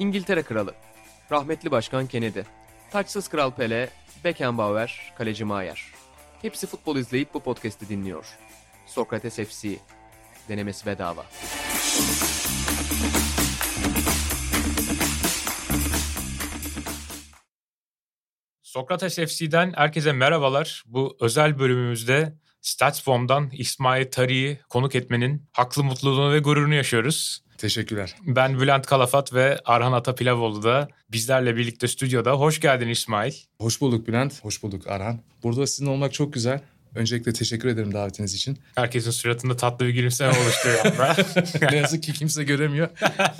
İngiltere Kralı, rahmetli Başkan Kennedy, taçsız Kral Pele, Beckenbauer, Kaleci Maier. Hepsi futbol izleyip bu podcast'i dinliyor. Sokrates FC, denemesi bedava. Sokrates FC'den herkese merhabalar. Bu özel bölümümüzde Statsbomb'dan İsmail Tari'yi konuk etmenin haklı mutluluğunu ve gururunu yaşıyoruz. Teşekkürler. Ben Bülent Kalafat ve Arhan Atapilavoğlu da bizlerle birlikte stüdyoda. Hoş geldin İsmail. Hoş bulduk Bülent, hoş bulduk Arhan. Burada sizin olmak çok güzel. Öncelikle teşekkür ederim davetiniz için. Herkesin suratında tatlı bir gülümseme oluşturuyor. ne yazık ki kimse göremiyor.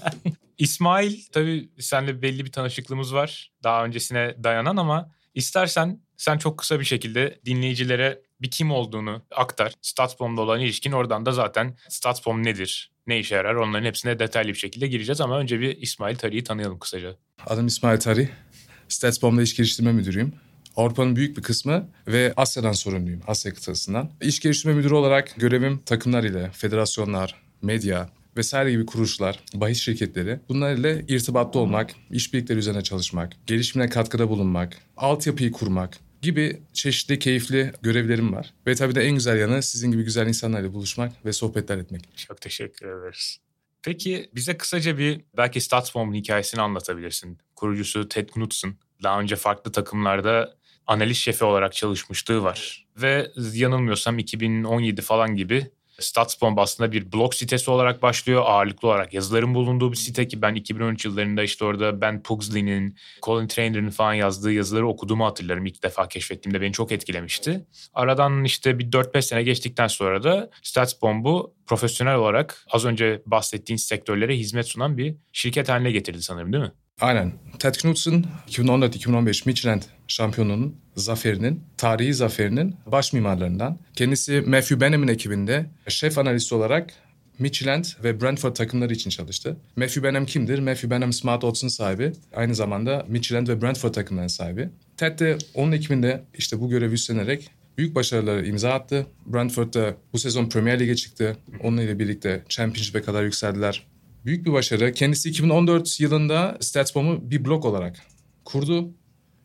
İsmail tabii seninle belli bir tanışıklığımız var. Daha öncesine dayanan ama istersen sen çok kısa bir şekilde dinleyicilere bir kim olduğunu aktar. Statsbomb'da olan ilişkin oradan da zaten Statsbomb nedir, ne işe yarar onların hepsine detaylı bir şekilde gireceğiz. Ama önce bir İsmail Tari'yi tanıyalım kısaca. Adım İsmail Tari. Statsbomb'da iş geliştirme müdürüyüm. Avrupa'nın büyük bir kısmı ve Asya'dan sorumluyum, Asya kıtasından. İş geliştirme müdürü olarak görevim takımlar ile, federasyonlar, medya, vesaire gibi kuruluşlar, bahis şirketleri bunlar ile irtibatta olmak, işbirlikleri üzerine çalışmak, gelişimine katkıda bulunmak, altyapıyı kurmak gibi çeşitli keyifli görevlerim var. Ve tabii de en güzel yanı sizin gibi güzel insanlarla buluşmak ve sohbetler etmek. Çok teşekkür ederiz. Peki bize kısaca bir belki Statsbomb'un hikayesini anlatabilirsin. Kurucusu Ted Knudsen. Daha önce farklı takımlarda analiz şefi olarak çalışmışlığı var. Ve yanılmıyorsam 2017 falan gibi Statsbomb aslında bir blog sitesi olarak başlıyor. Ağırlıklı olarak yazıların bulunduğu bir site ki ben 2013 yıllarında işte orada Ben Pugsley'nin, Colin Trainer'ın falan yazdığı yazıları okuduğumu hatırlarım. İlk defa keşfettiğimde beni çok etkilemişti. Aradan işte bir 4-5 sene geçtikten sonra da Statsbomb'u profesyonel olarak az önce bahsettiğin sektörlere hizmet sunan bir şirket haline getirdi sanırım değil mi? Aynen. Ted Knudsen 2014-2015 Michelin şampiyonunun zaferinin, tarihi zaferinin baş mimarlarından. Kendisi Matthew Benham'in ekibinde şef analist olarak Michelin ve Brentford takımları için çalıştı. Matthew Benham kimdir? Matthew Benham Smart Odds'un sahibi. Aynı zamanda Michelin ve Brentford takımlarının sahibi. Ted de onun ekibinde işte bu görevi üstlenerek büyük başarıları imza attı. Brentford'da bu sezon Premier Lig'e çıktı. Onunla ile birlikte Championship'e kadar yükseldiler. Büyük bir başarı. Kendisi 2014 yılında Statsbomb'u bir blok olarak kurdu.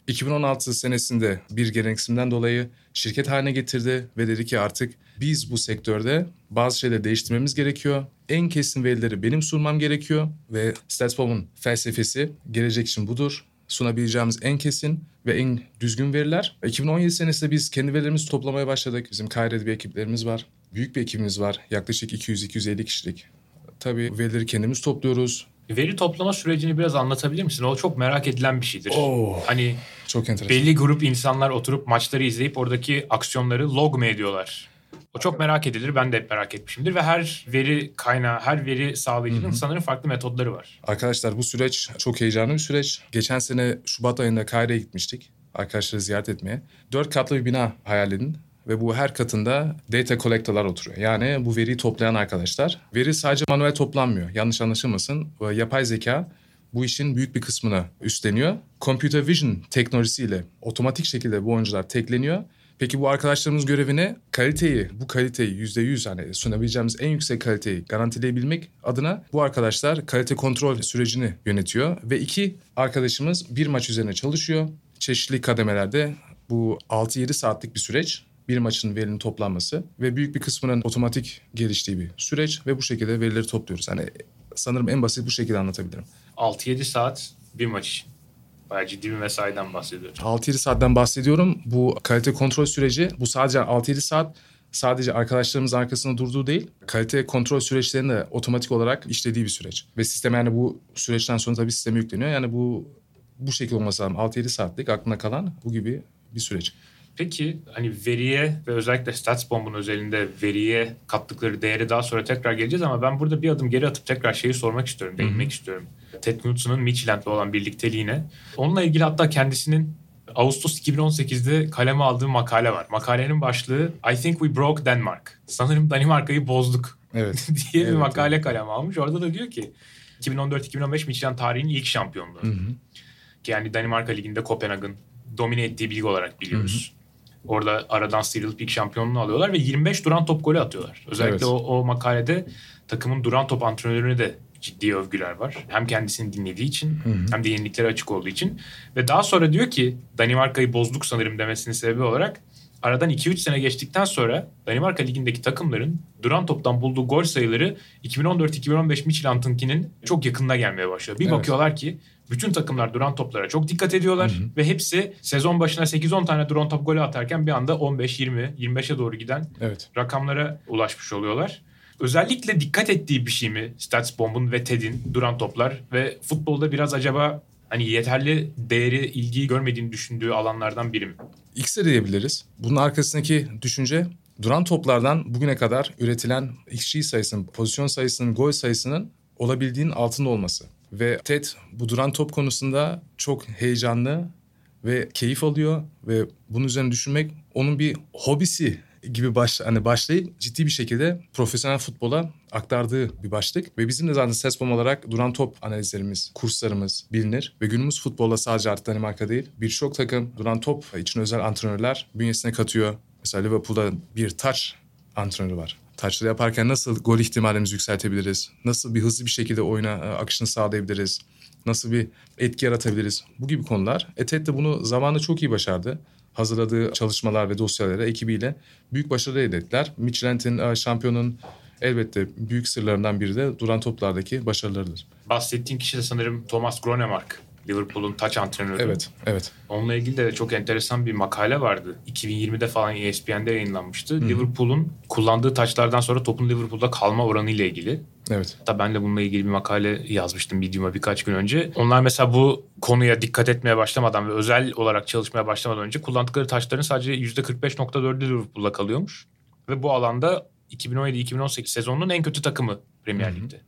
2016 senesinde bir gereksinimden dolayı şirket haline getirdi ve dedi ki artık biz bu sektörde bazı şeyleri değiştirmemiz gerekiyor. En kesin verileri benim sunmam gerekiyor ve Statsbomb'un felsefesi gelecek için budur. Sunabileceğimiz en kesin ve en düzgün veriler. 2017 senesinde biz kendi verilerimizi toplamaya başladık. Bizim Kaire'de bir ekiplerimiz var. Büyük bir ekibimiz var. Yaklaşık 200-250 kişilik. Tabii verileri kendimiz topluyoruz. Veri toplama sürecini biraz anlatabilir misin? O çok merak edilen bir şeydir. Oo, hani çok enteresan. belli grup insanlar oturup maçları izleyip oradaki aksiyonları log mu ediyorlar? O çok merak edilir. Ben de hep merak etmişimdir ve her veri kaynağı, her veri sağlayıcının sanırım farklı metodları var. Arkadaşlar bu süreç çok heyecanlı bir süreç. Geçen sene Şubat ayında Kaire'ye gitmiştik. Arkadaşları ziyaret etmeye. Dört katlı bir bina hayal edin. Ve bu her katında data collector'lar oturuyor. Yani bu veriyi toplayan arkadaşlar. Veri sadece manuel toplanmıyor. Yanlış anlaşılmasın. Yapay zeka bu işin büyük bir kısmını üstleniyor. Computer vision teknolojisiyle otomatik şekilde bu oyuncular tekleniyor. Peki bu arkadaşlarımız görevine kaliteyi, bu kaliteyi yüzde yüz hani sunabileceğimiz en yüksek kaliteyi garantileyebilmek adına bu arkadaşlar kalite kontrol sürecini yönetiyor. Ve iki arkadaşımız bir maç üzerine çalışıyor. Çeşitli kademelerde bu 6-7 saatlik bir süreç bir maçın verinin toplanması ve büyük bir kısmının otomatik geliştiği bir süreç ve bu şekilde verileri topluyoruz. Hani sanırım en basit bu şekilde anlatabilirim. 6-7 saat bir maç için. Bayağı ciddi bir mesaiden bahsediyoruz. 6-7 saatten bahsediyorum. Bu kalite kontrol süreci bu sadece 6-7 saat sadece arkadaşlarımız arkasında durduğu değil, kalite kontrol süreçlerinin de otomatik olarak işlediği bir süreç. Ve sistem yani bu süreçten sonra tabii sisteme yükleniyor. Yani bu bu şekilde olması lazım. 6-7 saatlik aklına kalan bu gibi bir süreç. Peki hani veriye ve özellikle Statsbomb'un özelinde veriye kattıkları değeri daha sonra tekrar geleceğiz ama ben burada bir adım geri atıp tekrar şeyi sormak istiyorum, değinmek istiyorum. Ted Knutson'un Michelin'le olan birlikteliğine. Onunla ilgili hatta kendisinin Ağustos 2018'de kaleme aldığı makale var. Makalenin başlığı I think we broke Denmark. Sanırım Danimarka'yı bozduk Evet. diye bir Evet, makale kaleme almış. Orada da diyor ki 2014-2015 Michelin tarihinin ilk şampiyonluğu. Hı hı. Ki yani Danimarka Ligi'nde Kopenhag'ın domine ettiği bir lig olarak biliyoruz. Orada aradan sıyrılıp ilk şampiyonluğu alıyorlar ve 25 duran top golü atıyorlar. Özellikle Evet. o, o makalede takımın duran top antrenörünü de ciddi övgüler var. Hem kendisini dinlediği için hı hı. hem de yeniliklere açık olduğu için. Ve daha sonra diyor ki Danimarka'yı bozduk sanırım demesinin sebebi olarak aradan 2-3 sene geçtikten sonra Danimarka Ligi'ndeki takımların duran toptan bulduğu gol sayıları 2014-2015 Midtjylland'ınkinin çok yakınına gelmeye başlıyor. Bir evet. bakıyorlar ki bütün takımlar duran toplara çok dikkat ediyorlar hı hı. ve hepsi sezon başına 8-10 tane duran top golü atarken bir anda 15 20 25'e doğru giden evet. rakamlara ulaşmış oluyorlar. Özellikle dikkat ettiği bir şey mi Statsbomb'un ve Ted'in duran toplar ve futbolda biraz acaba hani yeterli değeri, ilgiyi görmediğini düşündüğü alanlardan biri mi? X'e diyebiliriz. Bunun arkasındaki düşünce duran toplardan bugüne kadar üretilen XG sayısının, pozisyon sayısının, gol sayısının olabildiğinin altında olması. Ve Ted bu duran top konusunda çok heyecanlı ve keyif alıyor ve bunun üzerine düşünmek onun bir hobisi gibi baş, hani başlayıp ciddi bir şekilde profesyonel futbola aktardığı bir başlık. Ve bizim de zaten SESPOM olarak duran top analizlerimiz, kurslarımız bilinir. Ve günümüz futbolda sadece artık Danimarka değil birçok takım duran top için özel antrenörler bünyesine katıyor. Mesela Liverpool'da bir taç antrenörü var. Taçları yaparken nasıl gol ihtimalimizi yükseltebiliriz? Nasıl bir hızlı bir şekilde oyuna e, akışını sağlayabiliriz? Nasıl bir etki yaratabiliriz? Bu gibi konular. Etet de bunu zamanında çok iyi başardı hazırladığı çalışmalar ve dosyaları ekibiyle büyük başarı elde ettiler. Michelin'in e, şampiyonun elbette büyük sırlarından biri de duran toplardaki başarılarıdır. Bahsettiğin kişi de sanırım Thomas Gronemark. Liverpool'un taç antrenörü. Evet, evet. Onunla ilgili de çok enteresan bir makale vardı. 2020'de falan ESPN'de yayınlanmıştı. Liverpool'un kullandığı taçlardan sonra topun Liverpool'da kalma oranı ile ilgili. Evet. Hatta ben de bununla ilgili bir makale yazmıştım Medium'a birkaç gün önce. Onlar mesela bu konuya dikkat etmeye başlamadan ve özel olarak çalışmaya başlamadan önce kullandıkları taşların sadece %45.4'ü Liverpool'da kalıyormuş. Ve bu alanda 2017-2018 sezonunun en kötü takımı Premier Lig'de.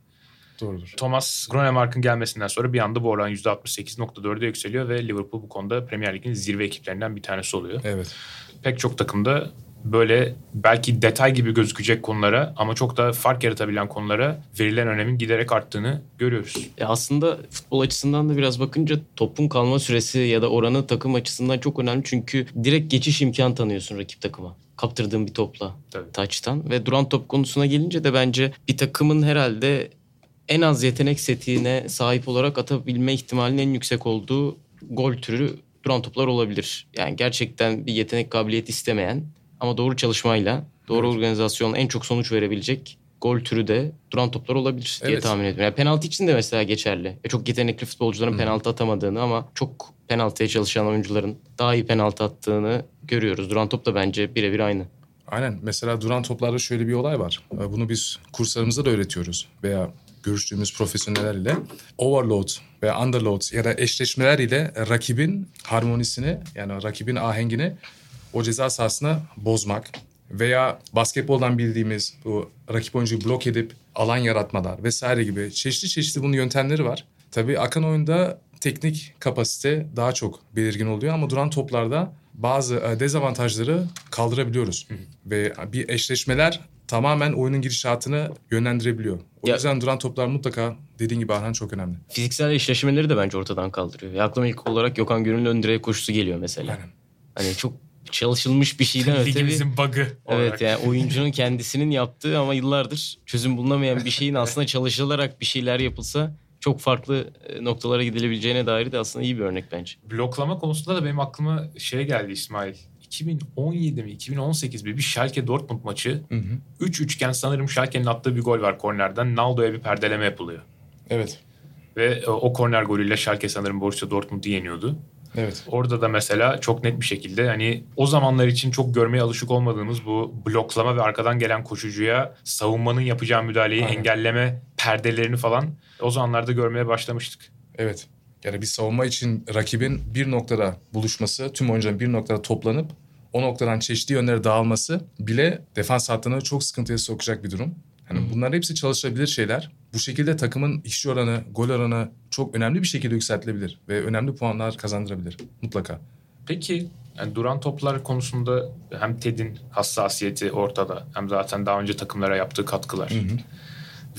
Doğrudur. Thomas Gronemark'ın gelmesinden sonra bir anda bu oran %68.4'e yükseliyor ve Liverpool bu konuda Premier Lig'in zirve ekiplerinden bir tanesi oluyor. Evet. Pek çok takımda böyle belki detay gibi gözükecek konulara ama çok da fark yaratabilen konulara verilen önemin giderek arttığını görüyoruz. E aslında futbol açısından da biraz bakınca topun kalma süresi ya da oranı takım açısından çok önemli. Çünkü direkt geçiş imkan tanıyorsun rakip takıma kaptırdığın bir topla Tabii. taçtan. Ve duran top konusuna gelince de bence bir takımın herhalde en az yetenek setiğine sahip olarak atabilme ihtimalinin en yüksek olduğu gol türü duran toplar olabilir. Yani gerçekten bir yetenek kabiliyet istemeyen ama doğru çalışmayla, doğru evet. organizasyonla en çok sonuç verebilecek gol türü de duran toplar olabilir diye evet. tahmin ediyorum. Yani penaltı için de mesela geçerli. E çok yetenekli futbolcuların hmm. penaltı atamadığını ama çok penaltıya çalışan oyuncuların daha iyi penaltı attığını görüyoruz. Duran top da bence birebir aynı. Aynen. Mesela duran toplarda şöyle bir olay var. Bunu biz kurslarımızda da öğretiyoruz. Veya görüştüğümüz profesyoneller ile overload ve underload ya da eşleşmeler ile rakibin harmonisini yani rakibin ahengini o ceza sahasına bozmak veya basketboldan bildiğimiz bu rakip oyuncuyu blok edip alan yaratmalar vesaire gibi çeşitli çeşitli bunun yöntemleri var. Tabii akan oyunda teknik kapasite daha çok belirgin oluyor ama duran toplarda bazı e, dezavantajları kaldırabiliyoruz. Hı. Ve bir eşleşmeler tamamen oyunun gidişatını yönlendirebiliyor. O ya, yüzden duran toplar mutlaka dediğin gibi Arhan çok önemli. Fiziksel eşleşmeleri de bence ortadan kaldırıyor. Ve aklıma ilk olarak Gökhan Gönül'ün ön direğe koşusu geliyor mesela. Aynen. Hani çok çalışılmış bir şeyden öte Ligimizin bug'ı Evet yani oyuncunun kendisinin yaptığı ama yıllardır çözüm bulunamayan bir şeyin aslında çalışılarak bir şeyler yapılsa çok farklı e, noktalara gidilebileceğine dair de aslında iyi bir örnek bence. Bloklama konusunda da benim aklıma şey geldi İsmail. 2017 mi 2018 mi bir Schalke Dortmund maçı. 3 üçgen sanırım Schalke'nin attığı bir gol var kornerden. Naldo'ya bir perdeleme yapılıyor. Evet. Ve e, o korner golüyle Schalke sanırım Borussia Dortmund'u yeniyordu. Evet. Orada da mesela çok net bir şekilde hani o zamanlar için çok görmeye alışık olmadığımız bu bloklama ve arkadan gelen koşucuya savunmanın yapacağı müdahaleyi Aynen. engelleme perdelerini falan o zamanlarda görmeye başlamıştık. Evet. Yani bir savunma için rakibin bir noktada buluşması, tüm oyuncuların bir noktada toplanıp o noktadan çeşitli yönlere dağılması bile defans hattını çok sıkıntıya sokacak bir durum. Yani bunlar hepsi çalışabilir şeyler. Bu şekilde takımın işçi oranı, gol oranı çok önemli bir şekilde yükseltilebilir ve önemli puanlar kazandırabilir mutlaka. Peki yani duran toplar konusunda hem Ted'in hassasiyeti ortada hem zaten daha önce takımlara yaptığı katkılar. Hı hı.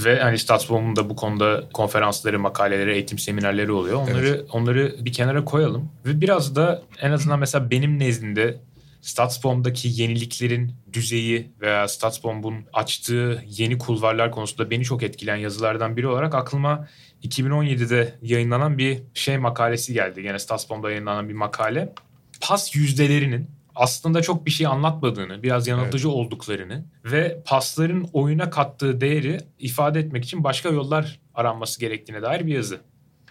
Ve hani Statsbomb'un da bu konuda konferansları, makaleleri, eğitim seminerleri oluyor. Onları evet. onları bir kenara koyalım. Ve biraz da en azından mesela benim nezdimde Statsbomb'daki yeniliklerin düzeyi veya Statsbomb'un açtığı yeni kulvarlar konusunda beni çok etkileyen yazılardan biri olarak aklıma 2017'de yayınlanan bir şey makalesi geldi. Yine Statsbomb'da yayınlanan bir makale. Pas yüzdelerinin aslında çok bir şey anlatmadığını, biraz yanıltıcı evet. olduklarını ve pasların oyuna kattığı değeri ifade etmek için başka yollar aranması gerektiğine dair bir yazı.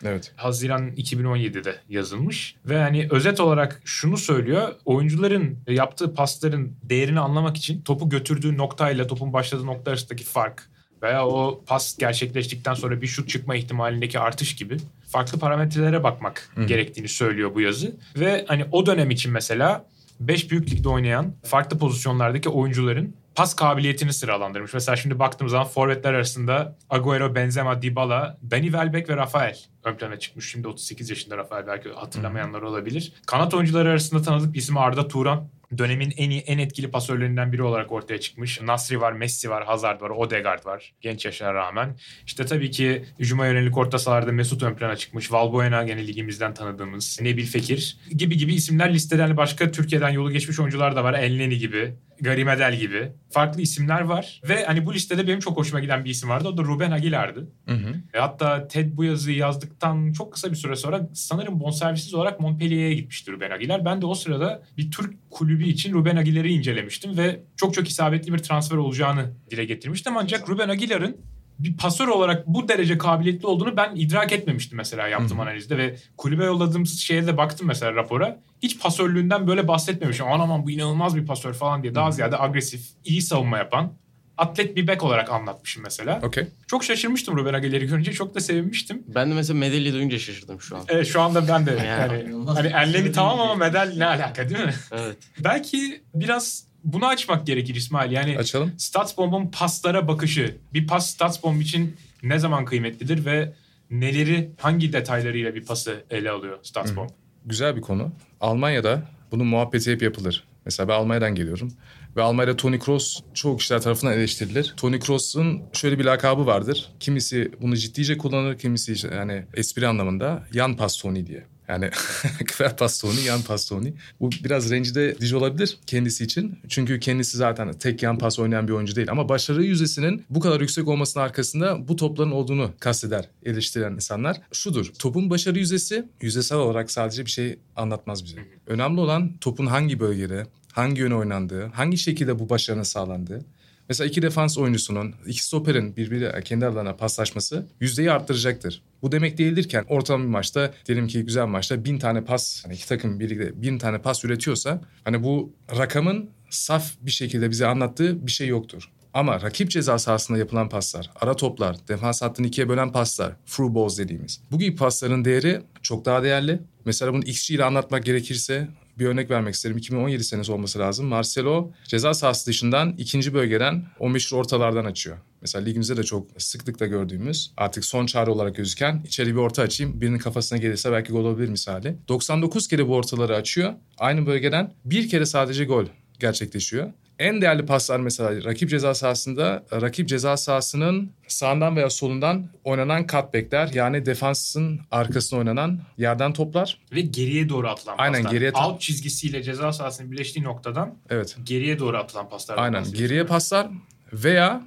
Evet. Haziran 2017'de yazılmış ve hani özet olarak şunu söylüyor. Oyuncuların yaptığı pasların değerini anlamak için topu götürdüğü noktayla topun başladığı nokta arasındaki fark veya o pas gerçekleştikten sonra bir şut çıkma ihtimalindeki artış gibi farklı parametrelere bakmak Hı. gerektiğini söylüyor bu yazı. Ve hani o dönem için mesela 5 büyük ligde oynayan farklı pozisyonlardaki oyuncuların pas kabiliyetini sıralandırmış. Mesela şimdi baktığımız zaman forvetler arasında Agüero, Benzema, Dybala, Danny Welbeck ve Rafael ön plana çıkmış. Şimdi 38 yaşında Rafael belki hatırlamayanlar olabilir. Kanat oyuncuları arasında tanıdık isim Arda Turan dönemin en iyi, en etkili pasörlerinden biri olarak ortaya çıkmış. Nasri var, Messi var, Hazard var, Odegaard var. Genç yaşına rağmen. İşte tabii ki hücuma yönelik orta sahalarda Mesut ön plana çıkmış. Valbuena gene ligimizden tanıdığımız. Nebil Fekir gibi gibi isimler listeden başka Türkiye'den yolu geçmiş oyuncular da var. Elneni gibi. Garimedel gibi farklı isimler var. Ve hani bu listede benim çok hoşuma giden bir isim vardı. O da Ruben Aguilar'dı. Hı hı. E hatta Ted bu yazıyı yazdıktan çok kısa bir süre sonra sanırım bonservisiz olarak Montpellier'e gitmişti Ruben Aguilar. Ben de o sırada bir Türk kulübü için Ruben Aguilar'ı incelemiştim ve çok çok isabetli bir transfer olacağını dile getirmiştim. Ancak Ruben Aguilar'ın bir pasör olarak bu derece kabiliyetli olduğunu ben idrak etmemiştim mesela yaptığım Hı-hı. analizde ve kulübe yolladığım şeye de baktım mesela rapora. Hiç pasörlüğünden böyle bahsetmemişim. Aman aman bu inanılmaz bir pasör falan diye daha Hı-hı. ziyade agresif, iyi savunma yapan, atlet bir bek olarak anlatmışım mesela. Okay. Çok şaşırmıştım Ruben Aguilar'ı görünce. Çok da sevinmiştim. Ben de mesela medalya duyunca şaşırdım şu an. Evet şu anda ben de. yani, hani enlemi tamam ama medal ne alaka değil mi? Evet. Belki biraz bunu açmak gerekir İsmail. Yani Açalım. Statsbomb'un paslara bakışı. Bir pas Statsbomb için ne zaman kıymetlidir ve neleri, hangi detaylarıyla bir pası ele alıyor Statsbomb? Güzel bir konu. Almanya'da bunun muhabbeti hep yapılır. Mesela ben Almanya'dan geliyorum. Ve Almanya'da Tony Kroos çoğu kişiler tarafından eleştirilir. Tony Kroos'un şöyle bir lakabı vardır. Kimisi bunu ciddice kullanır, kimisi yani espri anlamında yan pas Tony diye. Yani kver pastoni, yan pastoni. Bu biraz rencide edici olabilir kendisi için. Çünkü kendisi zaten tek yan pas oynayan bir oyuncu değil. Ama başarı yüzdesinin bu kadar yüksek olmasının arkasında bu topların olduğunu kasteder eleştiren insanlar. Şudur, topun başarı yüzdesi yüzdesel olarak sadece bir şey anlatmaz bize. Önemli olan topun hangi bölgede, hangi yöne oynandığı, hangi şekilde bu başarının sağlandığı. Mesela iki defans oyuncusunun, iki stoperin birbiriyle kendi aralarına paslaşması yüzdeyi arttıracaktır. Bu demek değildirken ortalama bir maçta diyelim ki güzel maçta bin tane pas, hani iki takım birlikte bin tane pas üretiyorsa hani bu rakamın saf bir şekilde bize anlattığı bir şey yoktur. Ama rakip ceza sahasında yapılan paslar, ara toplar, defans hattını ikiye bölen paslar, through balls dediğimiz. Bu gibi pasların değeri çok daha değerli. Mesela bunu XG ile anlatmak gerekirse bir örnek vermek isterim. 2017 senesi olması lazım. Marcelo ceza sahası dışından ikinci bölgeden o meşhur ortalardan açıyor. Mesela ligimizde de çok sıklıkla gördüğümüz artık son çare olarak gözüken içeri bir orta açayım birinin kafasına gelirse belki gol olabilir misali. 99 kere bu ortaları açıyor. Aynı bölgeden bir kere sadece gol gerçekleşiyor. En değerli paslar mesela rakip ceza sahasında rakip ceza sahasının sağından veya solundan oynanan cutbackler yani defansın arkasına oynanan yerden toplar. Ve geriye doğru atılan Aynen, paslar. Geriye Alt çizgisiyle ceza sahasının birleştiği noktadan evet. geriye doğru atılan paslar. Aynen geriye paslar veya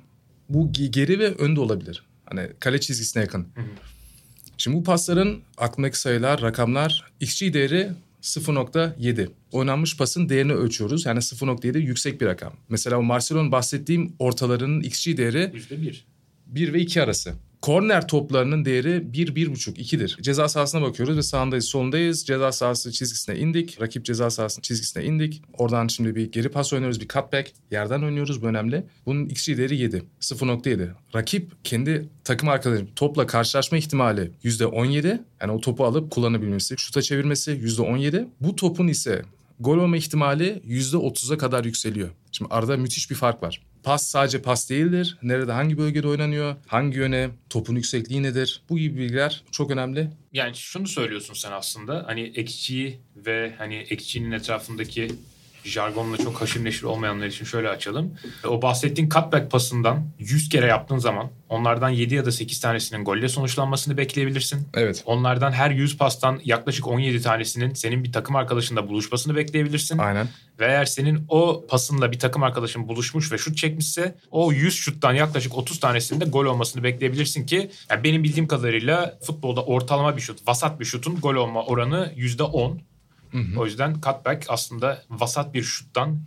bu geri ve önde olabilir. Hani kale çizgisine yakın. Hı hı. Şimdi bu pasların aklındaki sayılar, rakamlar XG değeri 0.7. Oynanmış pasın değerini ölçüyoruz. Yani 0.7 yüksek bir rakam. Mesela o Marcelo'nun bahsettiğim ortalarının XG değeri %1. 1 ve 2 arası. Korner toplarının değeri 1 1,5 2'dir. Ceza sahasına bakıyoruz ve sağındayız solundayız. Ceza sahası çizgisine indik. Rakip ceza sahasının çizgisine indik. Oradan şimdi bir geri pas oynuyoruz bir cutback. Yerden oynuyoruz bu önemli. Bunun XG değeri 7. 0.7. Rakip kendi takım arkadaşı topla karşılaşma ihtimali %17. Yani o topu alıp kullanabilmesi, şuta çevirmesi %17. Bu topun ise gol olma ihtimali %30'a kadar yükseliyor. Şimdi arada müthiş bir fark var. Pas sadece pas değildir. Nerede hangi bölgede oynanıyor? Hangi yöne? Topun yüksekliği nedir? Bu gibi bilgiler çok önemli. Yani şunu söylüyorsun sen aslında. Hani ekçiyi ve hani ekçinin etrafındaki jargonla çok haşır neşir olmayanlar için şöyle açalım. O bahsettiğin cutback pasından 100 kere yaptığın zaman onlardan 7 ya da 8 tanesinin golle sonuçlanmasını bekleyebilirsin. Evet. Onlardan her 100 pastan yaklaşık 17 tanesinin senin bir takım arkadaşınla buluşmasını bekleyebilirsin. Aynen. Ve eğer senin o pasınla bir takım arkadaşın buluşmuş ve şut çekmişse o 100 şuttan yaklaşık 30 tanesinde gol olmasını bekleyebilirsin ki yani benim bildiğim kadarıyla futbolda ortalama bir şut, vasat bir şutun gol olma oranı %10. Hı hı. O yüzden cutback aslında vasat bir şuttan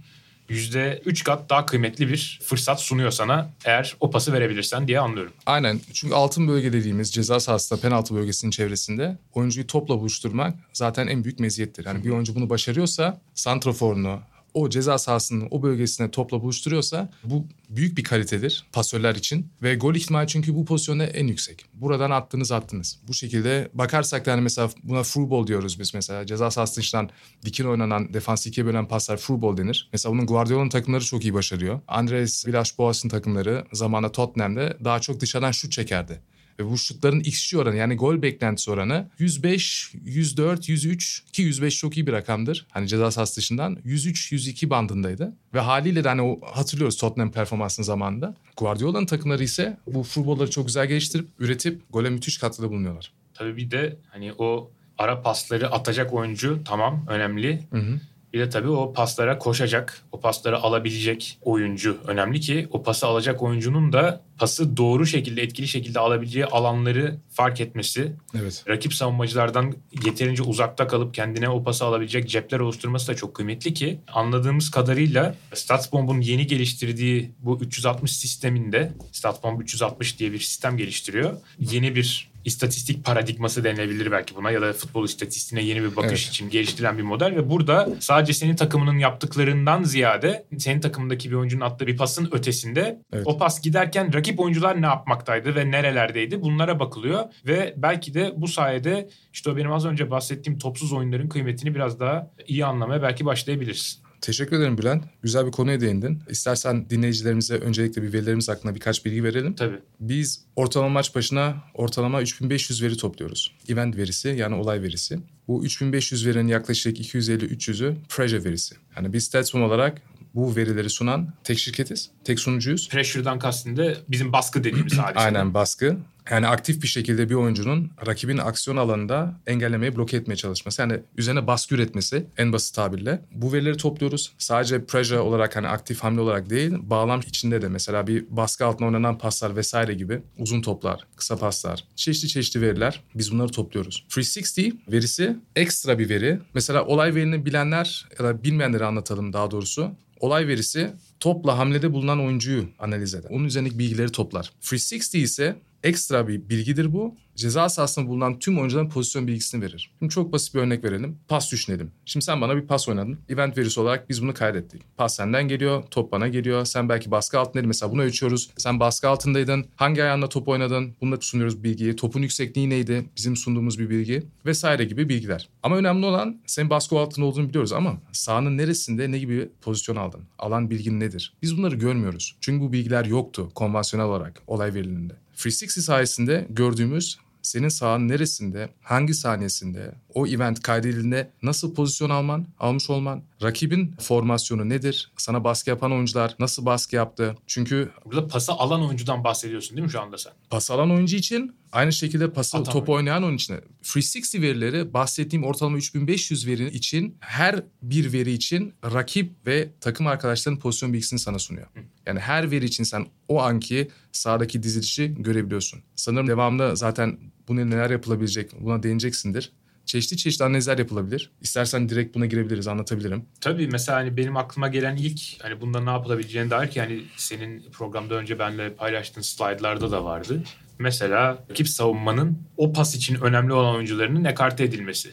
%3 kat daha kıymetli bir fırsat sunuyor sana eğer o pası verebilirsen diye anlıyorum. Aynen. Çünkü altın bölge dediğimiz ceza sahasında penaltı bölgesinin çevresinde oyuncuyu topla buluşturmak zaten en büyük meziyettir. Yani bir oyuncu bunu başarıyorsa santraforunu o ceza sahasının o bölgesine topla buluşturuyorsa bu büyük bir kalitedir pasörler için. Ve gol ihtimali çünkü bu pozisyonda en yüksek. Buradan attınız attınız. Bu şekilde bakarsak da hani mesela buna through ball diyoruz biz mesela. Ceza sahası dışından dikin oynanan defans ikiye bölen paslar through ball denir. Mesela bunun Guardiola'nın takımları çok iyi başarıyor. Andres Villas-Boas'ın takımları zamanında Tottenham'de daha çok dışarıdan şut çekerdi. Ve bu şutların XG oranı yani gol beklentisi oranı 105, 104, 103 ki 105 çok iyi bir rakamdır. Hani ceza sahası dışından 103, 102 bandındaydı. Ve haliyle de hani o hatırlıyoruz Tottenham performansının zamanında. Guardiola'nın takımları ise bu futbolları çok güzel geliştirip üretip gole müthiş katkıda bulunuyorlar. Tabii bir de hani o ara pasları atacak oyuncu tamam önemli. Hı hı. Bir de tabii o paslara koşacak, o pasları alabilecek oyuncu önemli ki o pası alacak oyuncunun da pası doğru şekilde, etkili şekilde alabileceği alanları fark etmesi, Evet. rakip savunmacılardan yeterince uzakta kalıp kendine o pası alabilecek cepler oluşturması da çok kıymetli ki anladığımız kadarıyla StatsBomb'un yeni geliştirdiği bu 360 sisteminde StatsBomb 360 diye bir sistem geliştiriyor. Yeni bir istatistik paradigması denilebilir belki buna ya da futbol istatistiğine yeni bir bakış Evet. için geliştirilen bir model ve burada sadece senin takımının yaptıklarından ziyade senin takımındaki bir oyuncunun attığı bir pasın ötesinde Evet. o pas giderken rakip oyuncular ne yapmaktaydı ve nerelerdeydi bunlara bakılıyor ve belki de bu sayede işte o benim az önce bahsettiğim topsuz oyunların kıymetini biraz daha iyi anlamaya belki başlayabiliriz. Teşekkür ederim Bülent. Güzel bir konuya değindin. İstersen dinleyicilerimize öncelikle bir verilerimiz hakkında birkaç bilgi verelim. Tabii. Biz ortalama maç başına ortalama 3500 veri topluyoruz. Event verisi yani olay verisi. Bu 3500 verinin yaklaşık 250-300'ü pressure verisi. Yani biz Statsbomb olarak bu verileri sunan tek şirketiz, tek sunucuyuz. Pressure'dan kastım da bizim baskı dediğimiz hadise. Aynen baskı. Yani aktif bir şekilde bir oyuncunun rakibin aksiyon alanında engellemeye, bloke etmeye çalışması. Yani üzerine baskı üretmesi en basit tabirle. Bu verileri topluyoruz. Sadece pressure olarak hani aktif hamle olarak değil, bağlam içinde de mesela bir baskı altına oynanan paslar vesaire gibi uzun toplar, kısa paslar, çeşitli çeşitli veriler biz bunları topluyoruz. 360 verisi ekstra bir veri. Mesela olay verini bilenler ya da bilmeyenleri anlatalım daha doğrusu. Olay verisi topla hamlede bulunan oyuncuyu analiz eder. Onun üzerindeki bilgileri toplar. 360 ise ekstra bir bilgidir bu. Ceza sahasında bulunan tüm oyuncuların pozisyon bilgisini verir. Şimdi çok basit bir örnek verelim. Pas düşünelim. Şimdi sen bana bir pas oynadın. Event verisi olarak biz bunu kaydettik. Pas senden geliyor, top bana geliyor. Sen belki baskı altındaydın. Mesela bunu ölçüyoruz. Sen baskı altındaydın. Hangi ayağınla top oynadın? Bunu da sunuyoruz bilgiyi. Topun yüksekliği neydi? Bizim sunduğumuz bir bilgi. Vesaire gibi bilgiler. Ama önemli olan senin baskı altında olduğunu biliyoruz ama sahanın neresinde ne gibi pozisyon aldın? Alan bilgin nedir? Biz bunları görmüyoruz. Çünkü bu bilgiler yoktu konvansiyonel olarak olay verilerinde. 360 sayesinde gördüğümüz senin sahanın neresinde, hangi saniyesinde, o event kaydedildiğinde nasıl pozisyon alman, almış olman, rakibin formasyonu nedir, sana baskı yapan oyuncular nasıl baskı yaptı. Çünkü Burada pası alan oyuncudan bahsediyorsun değil mi şu anda sen? pas alan oyuncu için aynı şekilde pası Atan top oyuncu. oynayan oyuncu için. 360 verileri bahsettiğim ortalama 3500 veri için her bir veri için rakip ve takım arkadaşlarının pozisyon bilgisini sana sunuyor. Yani her veri için sen o anki sahadaki dizilişi görebiliyorsun. Sanırım devamlı zaten bunu neler yapılabilecek buna değineceksindir. Çeşitli çeşitli analizler yapılabilir. İstersen direkt buna girebiliriz, anlatabilirim. Tabii mesela hani benim aklıma gelen ilk hani bunda ne yapılabileceğine dair ki hani senin programda önce benimle paylaştığın slaytlarda da vardı. Mesela rakip savunmanın o pas için önemli olan oyuncularının ekarte edilmesi.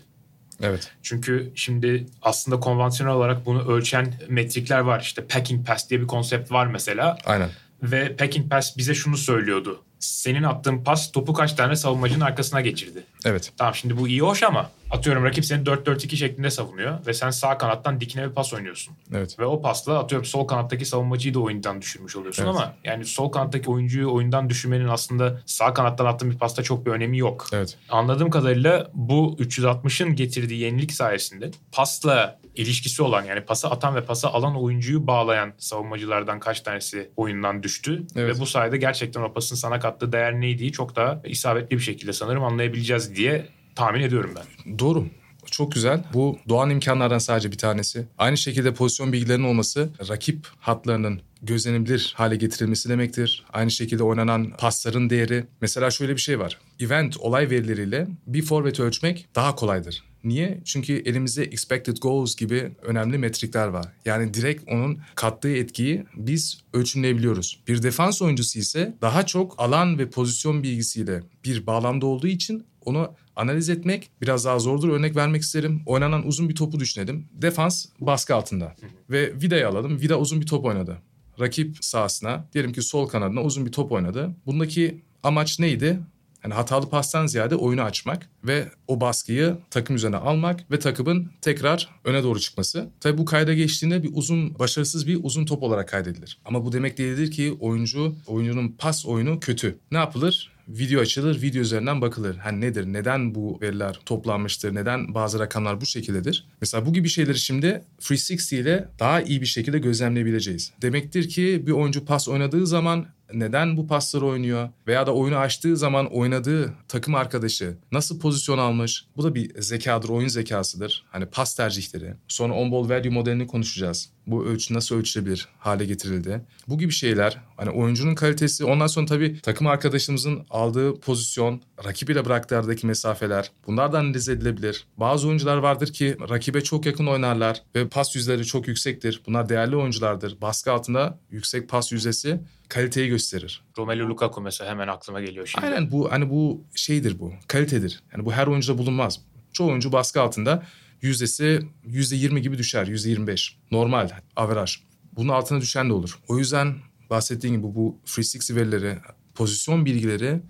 Evet. Çünkü şimdi aslında konvansiyonel olarak bunu ölçen metrikler var. İşte packing pass diye bir konsept var mesela. Aynen. Ve packing pass bize şunu söylüyordu. Senin attığın pas topu kaç tane savunmacının arkasına geçirdi. Evet. Tamam şimdi bu iyi hoş ama Atıyorum rakip seni 4-4-2 şeklinde savunuyor ve sen sağ kanattan dikine bir pas oynuyorsun. Evet. Ve o pasla atıyorum sol kanattaki savunmacıyı da oyundan düşürmüş oluyorsun Evet. ama yani sol kanattaki oyuncuyu oyundan düşürmenin aslında sağ kanattan attığın bir pasta çok bir önemi yok. Evet. Anladığım kadarıyla bu 360'ın getirdiği yenilik sayesinde pasla ilişkisi olan yani pası atan ve pası alan oyuncuyu bağlayan savunmacılardan kaç tanesi oyundan düştü. Evet. Ve bu sayede gerçekten o pasın sana kattığı değer neydi çok daha isabetli bir şekilde sanırım anlayabileceğiz diye tahmin ediyorum ben. Doğru. Çok güzel. Bu doğan imkanlardan sadece bir tanesi. Aynı şekilde pozisyon bilgilerinin olması rakip hatlarının gözlenebilir hale getirilmesi demektir. Aynı şekilde oynanan pasların değeri. Mesela şöyle bir şey var. Event olay verileriyle bir forveti ölçmek daha kolaydır. Niye? Çünkü elimizde expected goals gibi önemli metrikler var. Yani direkt onun kattığı etkiyi biz ölçümleyebiliyoruz. Bir defans oyuncusu ise daha çok alan ve pozisyon bilgisiyle bir bağlamda olduğu için onu analiz etmek biraz daha zordur. Örnek vermek isterim. Oynanan uzun bir topu düşünelim. Defans baskı altında. Ve Vida'yı alalım. Vida uzun bir top oynadı. Rakip sahasına, diyelim ki sol kanadına uzun bir top oynadı. Bundaki amaç neydi? Yani hatalı pastan ziyade oyunu açmak ve o baskıyı takım üzerine almak ve takımın tekrar öne doğru çıkması. Tabii bu kayda geçtiğinde bir uzun, başarısız bir uzun top olarak kaydedilir. Ama bu demek değildir ki oyuncu, oyuncunun pas oyunu kötü. Ne yapılır? Video açılır, video üzerinden bakılır. Hani nedir, neden bu veriler toplanmıştır, neden bazı rakamlar bu şekildedir? Mesela bu gibi şeyleri şimdi 360 ile daha iyi bir şekilde gözlemleyebileceğiz. Demektir ki bir oyuncu pas oynadığı zaman neden bu pasları oynuyor veya da oyunu açtığı zaman oynadığı takım arkadaşı nasıl pozisyon almış? Bu da bir zekadır, oyun zekasıdır. Hani pas tercihleri. Sonra on-ball value modelini konuşacağız. Bu ölçü nasıl ölçülebilir hale getirildi. Bu gibi şeyler hani oyuncunun kalitesi ondan sonra tabii takım arkadaşımızın aldığı pozisyon, rakip ile bıraktığı aradaki mesafeler bunlar da analiz edilebilir. Bazı oyuncular vardır ki rakibe çok yakın oynarlar ve pas yüzleri çok yüksektir. Bunlar değerli oyunculardır. Baskı altında yüksek pas yüzdesi kaliteyi gösterir. Romelu Lukaku mesela hemen aklıma geliyor şimdi. Aynen bu hani bu şeydir bu. Kalitedir. Yani bu her oyuncuda bulunmaz. Çoğu oyuncu baskı altında yüzdesi yüzde yirmi gibi düşer. Yüzde yirmi beş. Normal. Averaj. Bunun altına düşen de olur. O yüzden bahsettiğim gibi bu 360 verileri, pozisyon bilgileri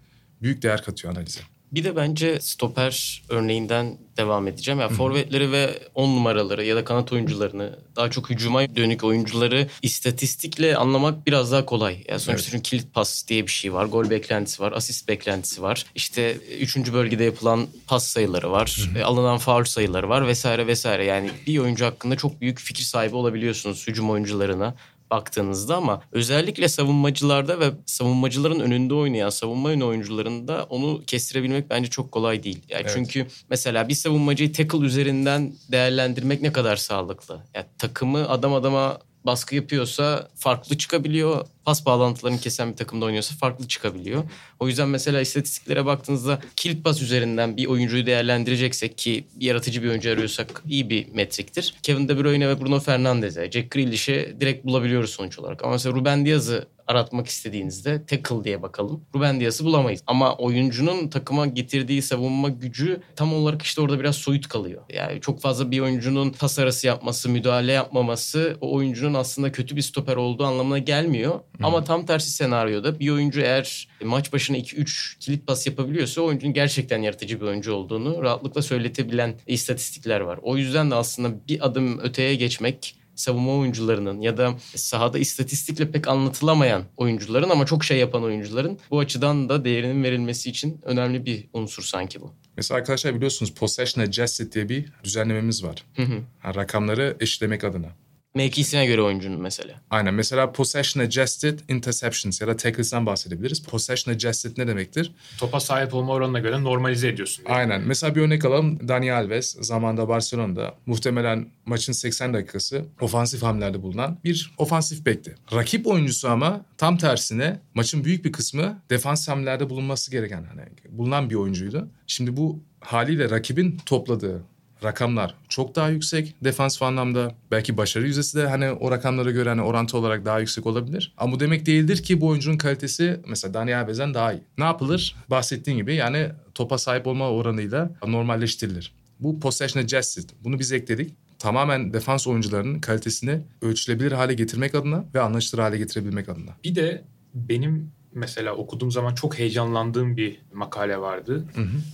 büyük değer katıyor analize. Bir de bence stoper örneğinden devam edeceğim. Yani forvetleri ve on numaraları ya da kanat oyuncularını daha çok hücuma dönük oyuncuları istatistikle anlamak biraz daha kolay. Yani sonuçta Evet. çünkü kilit pas diye bir şey var. Gol beklentisi var. Asist beklentisi var. İşte üçüncü bölgede yapılan pas sayıları var. e, Alınan faul sayıları var vesaire vesaire. Yani bir oyuncu hakkında çok büyük fikir sahibi olabiliyorsunuz hücum oyuncularına baktığınızda ama özellikle savunmacılarda ve savunmacıların önünde oynayan savunma yönü oyuncularında onu kestirebilmek bence çok kolay değil. Yani Evet. Çünkü mesela bir savunmacıyı tackle üzerinden değerlendirmek ne kadar sağlıklı? Yani takımı adam adama baskı yapıyorsa farklı çıkabiliyor. Pas bağlantılarını kesen bir takımda oynuyorsa farklı çıkabiliyor. O yüzden mesela istatistiklere baktığınızda kilit pas üzerinden bir oyuncuyu değerlendireceksek ki yaratıcı bir oyuncu arıyorsak iyi bir metriktir. Kevin De Bruyne ve Bruno Fernandes'e, Jack Grealish'e direkt bulabiliyoruz sonuç olarak. Ama mesela Ruben Diaz'ı aratmak istediğinizde tackle diye bakalım. Ruben Diaz'ı bulamayız. Ama oyuncunun takıma getirdiği savunma gücü tam olarak işte orada biraz soyut kalıyor. Yani çok fazla bir oyuncunun pas arası yapması, müdahale yapmaması o oyuncunun aslında kötü bir stoper olduğu anlamına gelmiyor. Ama tam tersi senaryoda bir oyuncu eğer maç başına 2-3 kilit pas yapabiliyorsa o oyuncunun gerçekten yaratıcı bir oyuncu olduğunu rahatlıkla söyletebilen istatistikler var. O yüzden de aslında bir adım öteye geçmek savunma oyuncularının ya da sahada istatistikle pek anlatılamayan oyuncuların ama çok şey yapan oyuncuların bu açıdan da değerinin verilmesi için önemli bir unsur sanki bu. Mesela arkadaşlar biliyorsunuz Possession Adjusted diye bir düzenlememiz var. Hı hı. Ha, rakamları eşitlemek adına. Mevkisine göre oyuncunun mesela. Aynen. Mesela Possession Adjusted Interceptions ya da Tackles'dan bahsedebiliriz. Possession Adjusted ne demektir? Topa sahip olma oranına göre normalize ediyorsun. diye. Aynen. Mesela bir örnek alalım. Dani Alves zamanda Barcelona'da muhtemelen maçın 80 dakikası ofansif hamlelerde bulunan bir ofansif bekti. Rakip oyuncusu ama tam tersine maçın büyük bir kısmı defans hamlelerde bulunması gereken hani bulunan bir oyuncuydu. Şimdi bu haliyle rakibin topladığı rakamlar çok daha yüksek defansif anlamda. Belki başarı yüzdesi de hani o rakamlara göre hani orantı olarak daha yüksek olabilir. Ama bu demek değildir ki bu oyuncunun kalitesi mesela Dani Alves'den daha iyi. Ne yapılır? Bahsettiğim gibi yani topa sahip olma oranıyla normalleştirilir. Bu possession adjusted. Bunu biz ekledik. Tamamen defans oyuncularının kalitesini ölçülebilir hale getirmek adına ve anlaşılır hale getirebilmek adına. Bir de benim mesela okuduğum zaman çok heyecanlandığım bir makale vardı.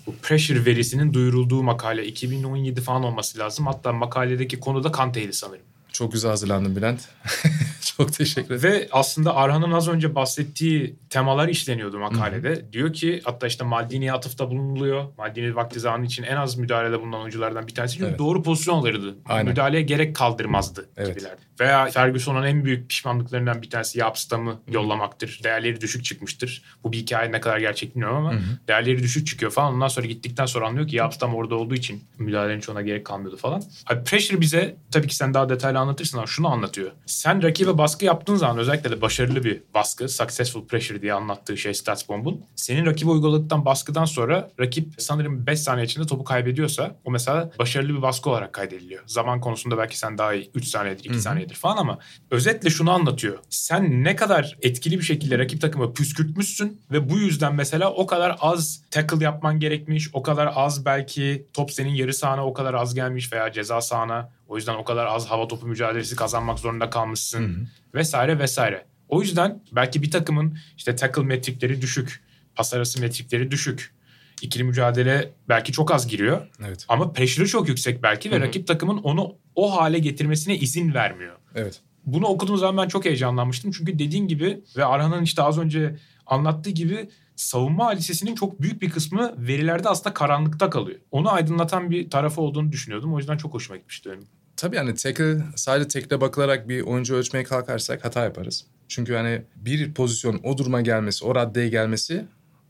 Bu pressure verisinin duyurulduğu makale 2017 falan olması lazım. Hatta makaledeki konu da Kante'ydi sanırım. Çok güzel hazırlandın Bülent. Çok teşekkür ederim. Ve aslında Arhan'ın az önce bahsettiği temalar işleniyordu makalede. Diyor ki hatta işte Maldini'ye atıfta bulunuluyor. Maldini vakti zamanı için en az müdahalede bulunan oyunculardan bir tanesi. Çünkü Evet. doğru pozisyon alırdı. Aynen. Müdahaleye gerek kaldırmazdı Evet. gibilerdi. Veya Ferguson'un en büyük pişmanlıklarından bir tanesi Yapstam'ı yollamaktır. Değerleri düşük çıkmıştır. Bu bir hikaye ne kadar gerçek bilmiyorum ama değerleri düşük çıkıyor falan. Ondan sonra gittikten sonra anlıyor ki Yapstam orada olduğu için müdahalenin çoğuna gerek kalmıyordu falan. Abi pressure bize tabii ki sen daha detaylı anlatırsın ama şunu anlatıyor. Sen rakibe baskı yaptığın zaman özellikle de başarılı bir baskı, successful pressure diye anlattığı şey StatsBomb'un. Senin rakibe uyguladıktan baskıdan sonra rakip sanırım 5 saniye içinde topu kaybediyorsa o mesela başarılı bir baskı olarak kaydediliyor. Zaman konusunda belki sen daha iyi 3 saniyedir, 2 saniyedir falan ama özetle şunu anlatıyor. Sen ne kadar etkili bir şekilde rakip takımı püskürtmüşsün ve bu yüzden mesela o kadar az tackle yapman gerekmiş, o kadar az belki top senin yarı sahana o kadar az gelmiş veya ceza sahana o yüzden o kadar az hava topu mücadelesi kazanmak zorunda kalmışsın vesaire vesaire. O yüzden belki bir takımın işte tackle metrikleri düşük, pas arası metrikleri düşük. İkili mücadele belki çok az giriyor Evet. ama pressure'ı çok yüksek belki ve rakip takımın onu o hale getirmesine izin vermiyor. Evet. Bunu okuduğum zaman ben çok heyecanlanmıştım. Çünkü dediğin gibi ve Arhan'ın işte az önce anlattığı gibi savunma hadisesinin çok büyük bir kısmı verilerde aslında karanlıkta kalıyor. Onu aydınlatan bir tarafı olduğunu düşünüyordum. O yüzden çok hoşuma gitmişti benim. Tabii yani tackle, sadece tackle'e bakılarak bir oyuncu ölçmeye kalkarsak hata yaparız. Çünkü hani bir pozisyon o duruma gelmesi, o raddeye gelmesi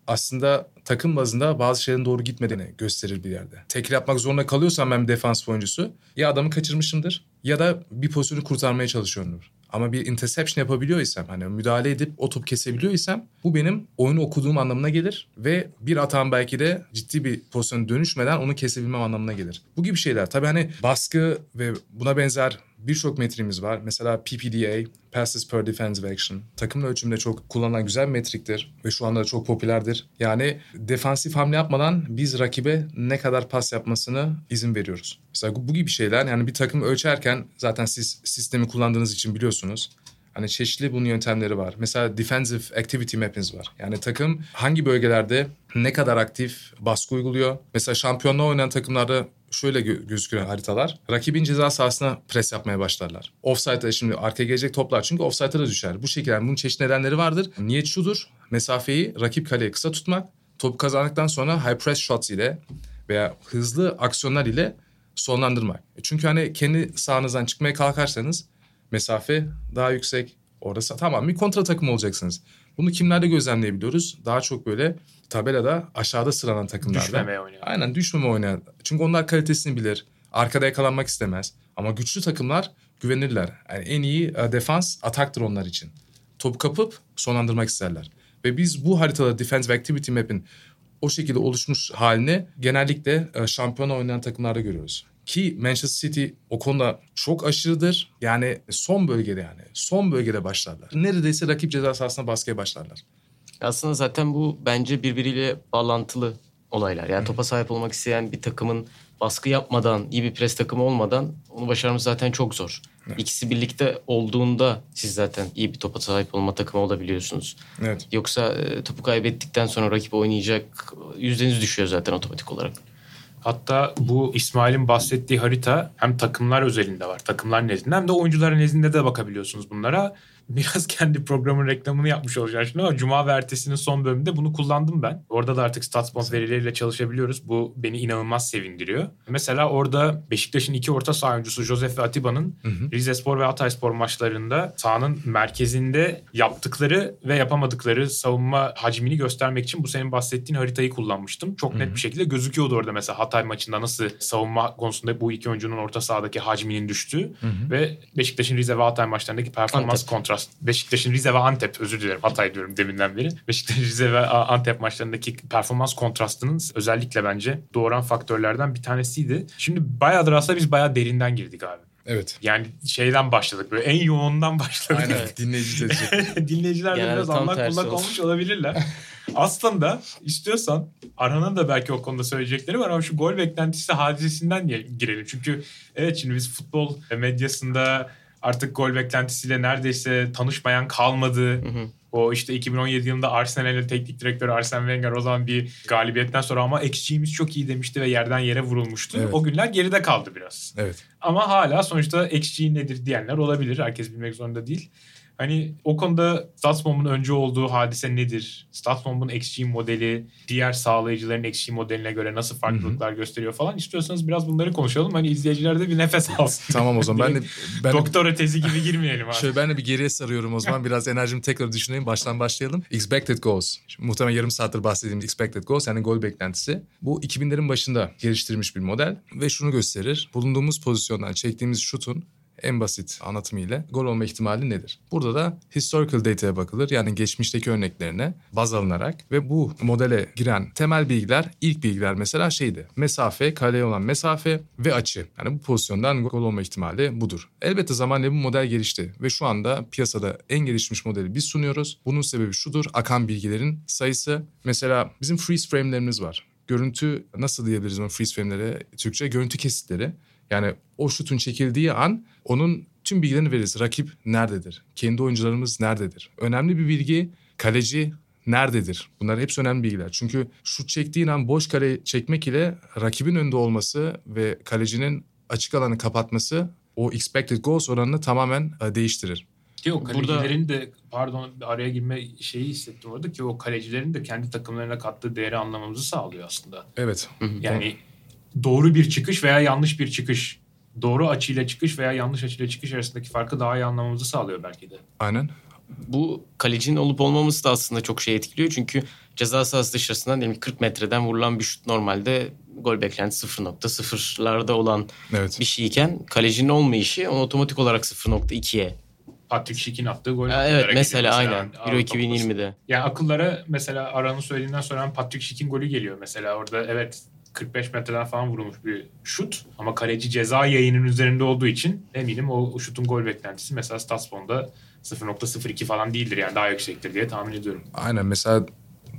aslında takım bazında bazı şeylerin doğru gitmediğini gösterir bir yerde. Tackle yapmak zorunda kalıyorsam ben bir defans oyuncusu ya adamı kaçırmışımdır ya da bir pozisyonu kurtarmaya çalışıyorumdur. Ama bir interception yapabiliyor isem hani müdahale edip o topu kesebiliyor isem bu benim oyunu okuduğum anlamına gelir ve bir hatam belki de ciddi bir pozisyona dönüşmeden onu kesebilmem anlamına gelir. Bu gibi şeyler tabii hani baskı ve buna benzer birçok metriğimiz var. Mesela PPDA, Passes Per Defensive Action. Takımın ölçümünde çok kullanılan güzel bir metriktir ve şu anda da çok popülerdir. Yani defansif hamle yapmadan biz rakibe ne kadar pas yapmasını izin veriyoruz. Mesela bu gibi şeyler yani bir takım ölçerken zaten siz sistemi kullandığınız için biliyorsunuz. Hani çeşitli bunun yöntemleri var. Mesela defensive activity mappings var. Yani takım hangi bölgelerde ne kadar aktif baskı uyguluyor. Mesela şampiyonluğa oynayan takımlarda şöyle gö- gözüküyor haritalar. Rakibin ceza sahasına pres yapmaya başlarlar. Offside'da şimdi arkaya gelecek toplar çünkü offside'a da düşer. Bu şekilde yani bunun çeşitli nedenleri vardır. Niyet şudur. Mesafeyi rakip kaleye kısa tutmak. Topu kazandıktan sonra high press shots ile veya hızlı aksiyonlar ile sonlandırmak. E Çünkü hani kendi sahanızdan çıkmaya kalkarsanız mesafe daha yüksek. Orada tamam bir kontra takım olacaksınız. Bunu kimlerde gözlemleyebiliyoruz? Daha çok böyle tabelada aşağıda sıralan takımlarda. Düşmemeye oynayan. Aynen düşmeme oynayan. Çünkü onlar kalitesini bilir. Arkada yakalanmak istemez. Ama güçlü takımlar güvenirler. Yani en iyi e, defans ataktır onlar için. Topu kapıp sonlandırmak isterler. Ve biz bu haritada Defensive Activity Map'in o şekilde oluşmuş halini genellikle e, şampiyona oynayan takımlarda görüyoruz. Ki Manchester City o konuda çok aşırıdır. Yani son bölgede yani. Son bölgede başlarlar. Neredeyse rakip ceza sahasına baskıya başlarlar. Aslında zaten bu bence birbiriyle bağlantılı olaylar. Yani topa sahip olmak isteyen bir takımın baskı yapmadan, iyi bir pres takımı olmadan onu başarması zaten çok zor. İkisi birlikte olduğunda siz zaten iyi bir topa sahip olma takımı olabiliyorsunuz. Evet. Yoksa e, topu kaybettikten sonra rakip oynayacak yüzdeniz düşüyor zaten otomatik olarak. Hatta bu İsmail'in bahsettiği harita hem takımlar özelinde var. Takımlar nezdinde hem de oyuncular nezdinde de bakabiliyorsunuz bunlara. Biraz kendi programın reklamını yapmış olacağım şimdi ama Cuma ve ertesinin son bölümünde bunu kullandım ben. Orada da artık StatsBomb verileriyle çalışabiliyoruz. Bu beni inanılmaz sevindiriyor. Mesela orada Beşiktaş'ın iki orta saha oyuncusu Josef ve Atiba'nın Rizespor ve Hatayspor maçlarında sahanın merkezinde yaptıkları ve yapamadıkları savunma hacmini göstermek için bu senin bahsettiğin haritayı kullanmıştım. Çok net bir şekilde gözüküyordu orada mesela Hatay maçında nasıl savunma konusunda bu iki oyuncunun orta sahadaki hacminin düştüğü ve Beşiktaş'ın Rize ve Hatay maçlarındaki performans Antep. Beşiktaş'ın Rize ve Antep özür dilerim Hatay diyorum deminden beri. Beşiktaş Rize ve Antep maçlarındaki performans kontrastının özellikle bence doğuran faktörlerden bir tanesiydi. Şimdi bayağıdır aslında biz bayağı derinden girdik abi. Evet. Yani şeyden başladık böyle en yoğundan başladık. Aynen. Dinleyici Dinleyiciler de biraz bullak oldu. olmuş olabilirler. Aslında istiyorsan Arhan'ın da belki o konuda söyleyecekleri var ama şu gol beklentisi hadisesinden girelim. Çünkü evet şimdi biz futbol medyasında artık gol beklentisiyle neredeyse tanışmayan kalmadı. O işte 2017 yılında Arsenal'in teknik direktörü Arsene Wenger o zaman bir galibiyetten sonra ama XG'miz çok iyi demişti ve yerden yere vurulmuştu. Evet. O günler geride kaldı biraz. Evet. Ama hala sonuçta XG nedir diyenler olabilir. Herkes bilmek zorunda değil. Hani o konuda Statsbomb'un önce olduğu hadise nedir? Statsbomb'un XG modeli diğer sağlayıcıların XG modeline göre nasıl farklılıklar gösteriyor falan istiyorsanız biraz bunları konuşalım. Hani izleyiciler de bir nefes alsın. Tamam o zaman ben de ben Doktora tezi gibi girmeyelim abi. şöyle ben de bir geriye sarıyorum o zaman. Biraz enerjimi tekrar düşüneyim. Baştan başlayalım. Expected goals. Şimdi muhtemelen yarım saattir bahsettiğimiz expected goals yani gol beklentisi. Bu 2000'lerin başında geliştirilmiş bir model ve şunu gösterir. Bulunduğumuz pozisyondan çektiğimiz şutun en basit anlatımıyla gol olma ihtimali nedir? Burada da historical data'ya bakılır. Yani geçmişteki örneklerine baz alınarak ve bu modele giren temel bilgiler, ilk bilgiler mesela şeydi. Mesafe, kaleye olan mesafe ve açı. Yani bu pozisyondan gol olma ihtimali budur. Elbette zamanla bu model gelişti ve şu anda piyasada en gelişmiş modeli biz sunuyoruz. Bunun sebebi şudur. Akan bilgilerin sayısı. Mesela bizim freeze frame'lerimiz var. Görüntü nasıl diyebiliriz o freeze frame'lere Türkçe? Görüntü kesitleri. Yani o şutun çekildiği an onun tüm bilgilerini veririz. Rakip nerededir? Kendi oyuncularımız nerededir? Önemli bir bilgi kaleci nerededir? Bunlar hepsi önemli bilgiler. Çünkü şut çektiğin an boş kale çekmek ile rakibin önünde olması ve kalecinin açık alanı kapatması o expected goals oranını tamamen e, değiştirir. Ki o Burada- kalecilerin de pardon araya girme şeyi hissettim orada ki o kalecilerin de kendi takımlarına kattığı değeri anlamamızı sağlıyor aslında. Evet. Yani doğru bir çıkış veya yanlış bir çıkış. Doğru açıyla çıkış veya yanlış açıyla çıkış arasındaki farkı daha iyi anlamamızı sağlıyor belki de. Aynen. Bu kalecinin olup olmaması da aslında çok şey etkiliyor. Çünkü ceza sahası dışarısından diyelim ki 40 metreden vurulan bir şut normalde gol beklentisi 0.0'larda olan Evet. bir şeyken kalecinin olmayışı onu otomatik olarak 0.2'ye. Patrick Schick'in attığı gol. Ha, evet mesela aynen. Euro Avrupa Kupası. 2020'de. Yani akıllara mesela Aran'ın söylediğinden sonra Patrick Schick'in golü geliyor. Mesela orada evet 45 metreden falan vurulmuş bir şut. Ama kaleci ceza yayının üzerinde olduğu için eminim o, o şutun gol beklentisi mesela Statsbom'da 0.02 falan değildir yani daha yüksektir diye tahmin ediyorum. Aynen mesela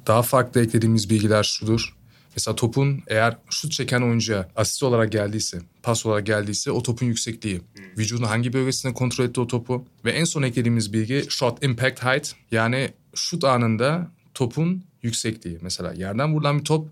daha farklı eklediğimiz bilgiler şudur. Mesela topun eğer şut çeken oyuncuya asist olarak geldiyse, pas olarak geldiyse o topun yüksekliği. Vücudun hangi bölgesinde kontrol etti o topu. Ve en son eklediğimiz bilgi shot impact height. Yani şut anında topun yüksekliği. Mesela yerden vurulan bir top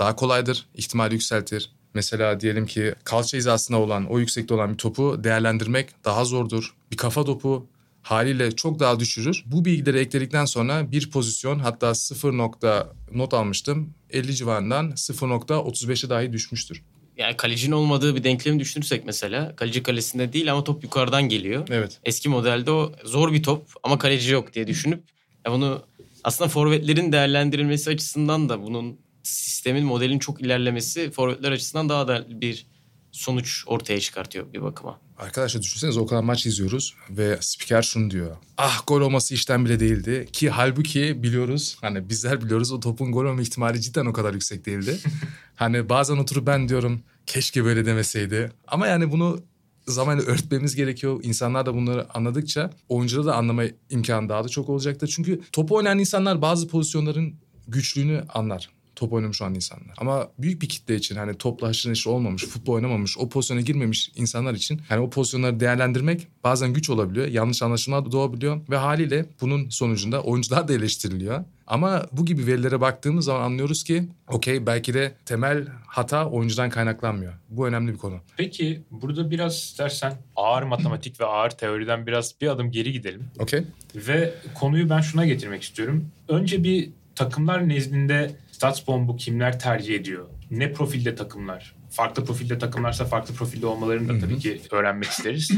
daha kolaydır, ihtimali yükseltir. Mesela diyelim ki kalça hizasında olan, o yüksekte olan bir topu değerlendirmek daha zordur. Bir kafa topu haliyle çok daha düşürür. Bu bilgileri ekledikten sonra bir pozisyon hatta 0 nokta not almıştım. 50 civarından 0.35'e dahi düşmüştür. Yani kalecinin olmadığı bir denklemi düşünürsek mesela. Kaleci kalesinde değil ama top yukarıdan geliyor. Evet. Eski modelde o zor bir top ama kaleci yok diye düşünüp ya bunu aslında forvetlerin değerlendirilmesi açısından da bunun sistemin modelin çok ilerlemesi forvetler açısından daha da bir sonuç ortaya çıkartıyor bir bakıma. Arkadaşlar düşünsenize o kadar maç izliyoruz ve spiker şunu diyor. Ah gol olması işten bile değildi. Ki halbuki biliyoruz hani bizler biliyoruz o topun gol olma ihtimali cidden o kadar yüksek değildi. hani bazen oturup ben diyorum keşke böyle demeseydi. Ama yani bunu zamanla öğretmemiz gerekiyor. İnsanlar da bunları anladıkça oyuncuda da anlama imkanı daha da çok olacaktır. Çünkü top oynayan insanlar bazı pozisyonların güçlüğünü anlar top oynamış olan insanlar. Ama büyük bir kitle için hani topla haşır neşir olmamış, futbol oynamamış, o pozisyona girmemiş insanlar için hani o pozisyonları değerlendirmek bazen güç olabiliyor. Yanlış anlaşılmalar doğabiliyor ve haliyle bunun sonucunda oyuncular da eleştiriliyor. Ama bu gibi verilere baktığımız zaman anlıyoruz ki okey belki de temel hata oyuncudan kaynaklanmıyor. Bu önemli bir konu. Peki burada biraz istersen ağır matematik ve ağır teoriden biraz bir adım geri gidelim. Okey? Ve konuyu ben şuna getirmek istiyorum. Önce bir takımlar nezdinde Statsbomb'u kimler tercih ediyor? Ne profilde takımlar? Farklı profilde takımlarsa farklı profilde olmalarını da tabii ki öğrenmek isteriz.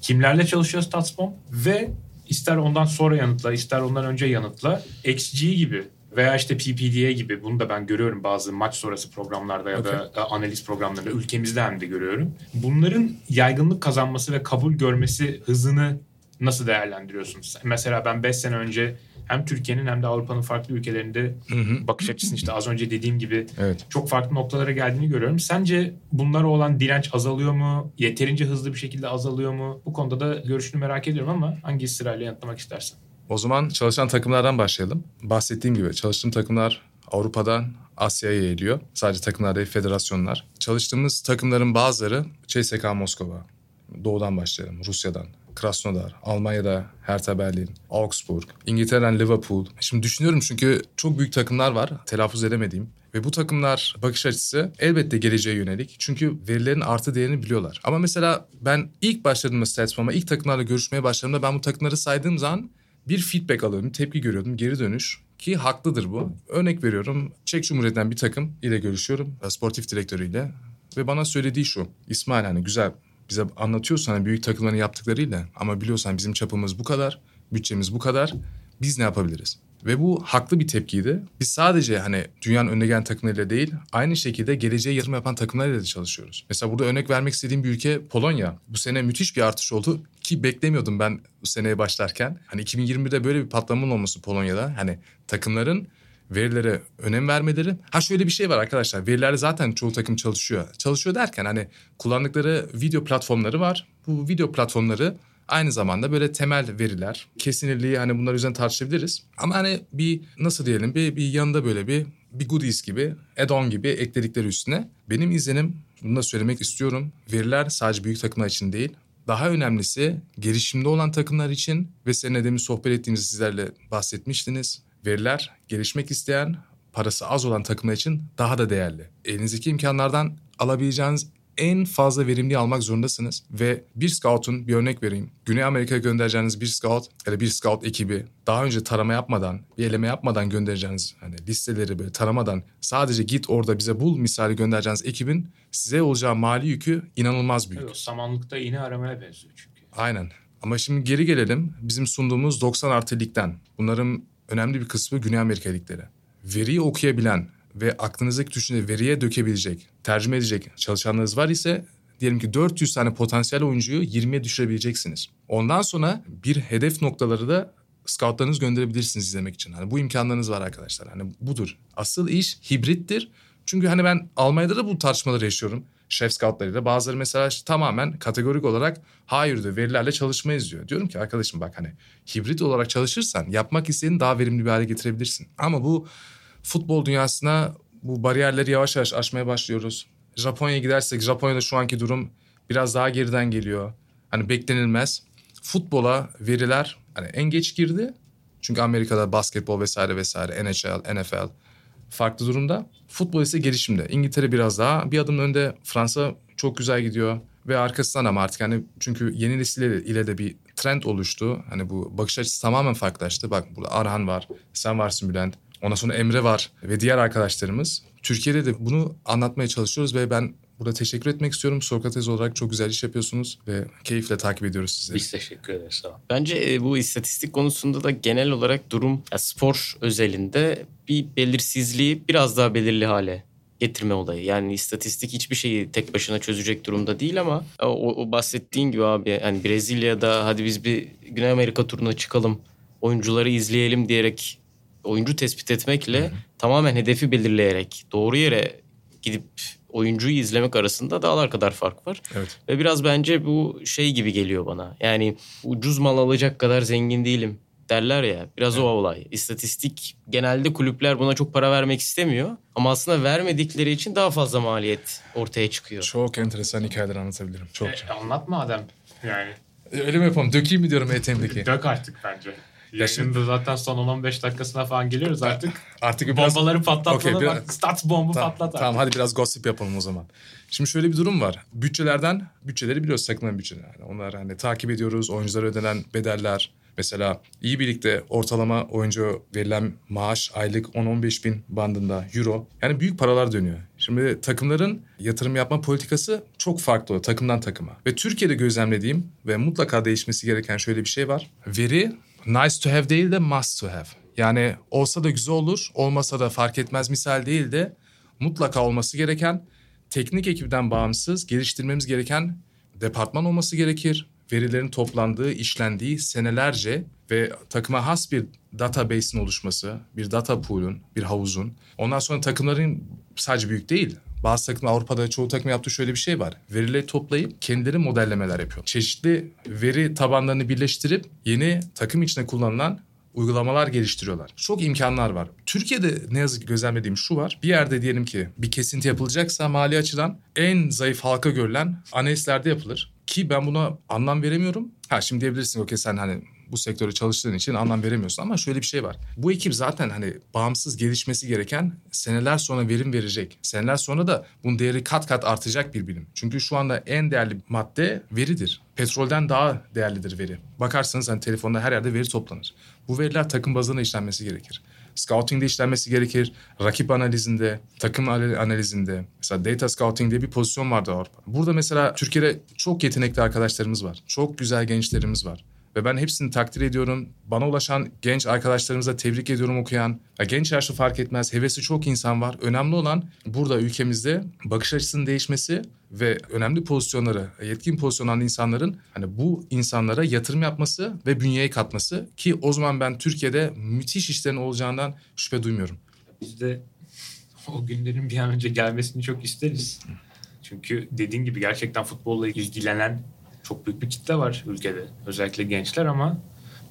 Kimlerle çalışıyor Statsbomb? Ve ister ondan sonra yanıtla, ister ondan önce yanıtla. XG gibi veya işte PPDA gibi bunu da ben görüyorum bazı maç sonrası programlarda ya da e, analiz programlarında ülkemizde hem de görüyorum. Bunların yaygınlık kazanması ve kabul görmesi hızını nasıl değerlendiriyorsunuz? Mesela ben 5 sene önce hem Türkiye'nin hem de Avrupa'nın farklı ülkelerinde bakış açısının işte az önce dediğim gibi Evet. çok farklı noktalara geldiğini görüyorum. Sence bunlara olan direnç azalıyor mu? Yeterince hızlı bir şekilde azalıyor mu? Bu konuda da görüşünü merak ediyorum ama hangi sırayla yanıtlamak istersen? O zaman çalışan takımlardan başlayalım. Bahsettiğim gibi çalıştığım takımlar Avrupa'dan Asya'ya yayılıyor. Sadece takımlar değil, federasyonlar. Çalıştığımız takımların bazıları CSKA Moskova. Doğudan başlayalım, Rusya'dan. Krasnodar, Almanya'da Hertha Berlin, Augsburg, İngiltere'den Liverpool. Şimdi düşünüyorum çünkü çok büyük takımlar var telaffuz edemediğim. Ve bu takımlar bakış açısı elbette geleceğe yönelik. Çünkü verilerin artı değerini biliyorlar. Ama mesela ben ilk başladığımda Statsbomb'a, ilk takımlarla görüşmeye başladığımda ben bu takımları saydığım zaman bir feedback alıyordum, tepki görüyordum, geri dönüş. Ki haklıdır bu. Örnek veriyorum, Çek Cumhuriyeti'nden bir takım ile görüşüyorum, sportif direktörüyle. Ve bana söylediği şu, İsmail hani güzel bize anlatıyorsan hani büyük takımların yaptıklarıyla ama biliyorsan bizim çapımız bu kadar, bütçemiz bu kadar, biz ne yapabiliriz? Ve bu haklı bir tepkiydi. Biz sadece hani dünyanın önüne gelen takımlarıyla değil, aynı şekilde geleceğe yatırım yapan takımlarla da çalışıyoruz. Mesela burada örnek vermek istediğim bir ülke Polonya. Bu sene müthiş bir artış oldu ki beklemiyordum ben bu seneye başlarken. Hani 2021'de böyle bir patlamanın olması Polonya'da. Hani takımların verilere önem vermeleri. Ha şöyle bir şey var arkadaşlar. Verilerde zaten çoğu takım çalışıyor. Çalışıyor derken hani kullandıkları video platformları var. Bu video platformları Aynı zamanda böyle temel veriler, kesinirliği hani bunlar üzerine tartışabiliriz. Ama hani bir nasıl diyelim bir, bir yanında böyle bir bir goodies gibi, add-on gibi ekledikleri üstüne. Benim izlenim, bunu da söylemek istiyorum. Veriler sadece büyük takımlar için değil, daha önemlisi gelişimde olan takımlar için ve seninle demin sohbet ettiğimizi sizlerle bahsetmiştiniz. Veriler gelişmek isteyen, parası az olan takımlar için daha da değerli. Elinizdeki imkanlardan alabileceğiniz en fazla verimli almak zorundasınız. Ve bir scout'un bir örnek vereyim. Güney Amerika'ya göndereceğiniz bir scout ya da bir scout ekibi daha önce tarama yapmadan, bir eleme yapmadan göndereceğiniz hani listeleri böyle taramadan sadece git orada bize bul misali göndereceğiniz ekibin size olacağı mali yükü inanılmaz büyük. Evet, samanlıkta iğne aramaya benziyor çünkü. Aynen. Ama şimdi geri gelelim. Bizim sunduğumuz 90 artı ligden. Bunların önemli bir kısmı Güney Amerika ligleri. Veriyi okuyabilen, ve aklınızdaki düşünce veriye dökebilecek, tercüme edecek çalışanlarınız var ise diyelim ki 400 tane potansiyel oyuncuyu 20'ye düşürebileceksiniz. Ondan sonra bir hedef noktaları da scoutlarınız gönderebilirsiniz izlemek için. Hani bu imkanlarınız var arkadaşlar. Hani budur. Asıl iş hibrittir. Çünkü hani ben Almanya'da da bu tartışmaları yaşıyorum. Şef scoutlarıyla. Bazıları mesela tamamen kategorik olarak hayır diyor verilerle çalışmayız diyor. Diyorum ki arkadaşım bak hani hibrit olarak çalışırsan yapmak istediğini daha verimli bir hale getirebilirsin. Ama bu futbol dünyasına bu bariyerleri yavaş yavaş aşmaya başlıyoruz. Japonya'ya gidersek Japonya'da şu anki durum biraz daha geriden geliyor. Hani beklenilmez. Futbola veriler hani en geç girdi. Çünkü Amerika'da basketbol vesaire vesaire NHL, NFL farklı durumda. Futbol ise gelişimde. İngiltere biraz daha bir adım önde. Fransa çok güzel gidiyor ve arkasından ama artık hani çünkü yeni nesil ile de bir trend oluştu. Hani bu bakış açısı tamamen farklılaştı. Bak burada Arhan var, sen varsın Bülent. Ondan sonra Emre var ve diğer arkadaşlarımız. Türkiye'de de bunu anlatmaya çalışıyoruz ve ben burada teşekkür etmek istiyorum. Sokrates olarak çok güzel iş yapıyorsunuz ve keyifle takip ediyoruz sizi. Biz teşekkür ederiz. Sağ Bence e, bu istatistik konusunda da genel olarak durum spor özelinde bir belirsizliği biraz daha belirli hale getirme olayı. Yani istatistik hiçbir şeyi tek başına çözecek durumda değil ama o, o bahsettiğin gibi abi yani Brezilya'da hadi biz bir Güney Amerika turuna çıkalım oyuncuları izleyelim diyerek oyuncu tespit etmekle Hı-hı. tamamen hedefi belirleyerek doğru yere gidip oyuncuyu izlemek arasında dağlar kadar fark var. Evet. Ve biraz bence bu şey gibi geliyor bana. Yani ucuz mal alacak kadar zengin değilim derler ya. Biraz evet. o olay. İstatistik genelde kulüpler buna çok para vermek istemiyor. Ama aslında vermedikleri için daha fazla maliyet ortaya çıkıyor. Çok enteresan hikayeler anlatabilirim. Çok. E, anlatma Adem. Yani. Öyle mi yapalım? Dökeyim mi diyorum etemdeki? Dök artık bence. Ya şimdi zaten son 10-15 dakikasına falan geliyoruz artık. Artık biraz... Bombaları patlatalım. Okay, biraz... Bak, stats bombu tamam, patlat artık. Tamam hadi biraz gossip yapalım o zaman. Şimdi şöyle bir durum var. Bütçelerden, bütçeleri biliyoruz takımların bütçeleri. Yani onlar hani takip ediyoruz. Oyunculara ödenen bedeller. Mesela iyi birlikte ortalama oyuncu verilen maaş aylık 10-15 bin bandında euro. Yani büyük paralar dönüyor. Şimdi takımların yatırım yapma politikası çok farklı takımdan takıma. Ve Türkiye'de gözlemlediğim ve mutlaka değişmesi gereken şöyle bir şey var. Veri nice to have değil de must to have. Yani olsa da güzel olur, olmasa da fark etmez misal değil de mutlaka olması gereken teknik ekipten bağımsız geliştirmemiz gereken departman olması gerekir. Verilerin toplandığı, işlendiği senelerce ve takıma has bir database'in oluşması, bir data pool'un, bir havuzun. Ondan sonra takımların sadece büyük değil, bazı takım Avrupa'da çoğu takım yaptığı şöyle bir şey var. Verileri toplayıp kendileri modellemeler yapıyor. Çeşitli veri tabanlarını birleştirip yeni takım içinde kullanılan uygulamalar geliştiriyorlar. Çok imkanlar var. Türkiye'de ne yazık ki gözlemlediğim şu var. Bir yerde diyelim ki bir kesinti yapılacaksa mali açıdan en zayıf halka görülen analizlerde yapılır. Ki ben buna anlam veremiyorum. Ha şimdi diyebilirsin okey sen hani bu sektörde çalıştığın için anlam veremiyorsun ama şöyle bir şey var. Bu ekip zaten hani bağımsız gelişmesi gereken seneler sonra verim verecek. Seneler sonra da bunun değeri kat kat artacak bir bilim. Çünkü şu anda en değerli madde veridir. Petrolden daha değerlidir veri. Bakarsanız hani telefonda her yerde veri toplanır. Bu veriler takım bazında işlenmesi gerekir. Scouting'de işlenmesi gerekir. Rakip analizinde, takım analizinde. Mesela data scouting diye bir pozisyon vardı Avrupa. Burada mesela Türkiye'de çok yetenekli arkadaşlarımız var. Çok güzel gençlerimiz var. Ve ben hepsini takdir ediyorum. Bana ulaşan genç arkadaşlarımıza tebrik ediyorum okuyan. Ya genç yaşlı fark etmez. Hevesi çok insan var. Önemli olan burada ülkemizde bakış açısının değişmesi ve önemli pozisyonları, yetkin pozisyonlarda insanların hani bu insanlara yatırım yapması ve bünyeye katması ki o zaman ben Türkiye'de müthiş işlerin olacağından şüphe duymuyorum. Biz de o günlerin bir an önce gelmesini çok isteriz. Çünkü dediğin gibi gerçekten futbolla ilgilenen çok büyük bir kitle var ülkede. Özellikle gençler ama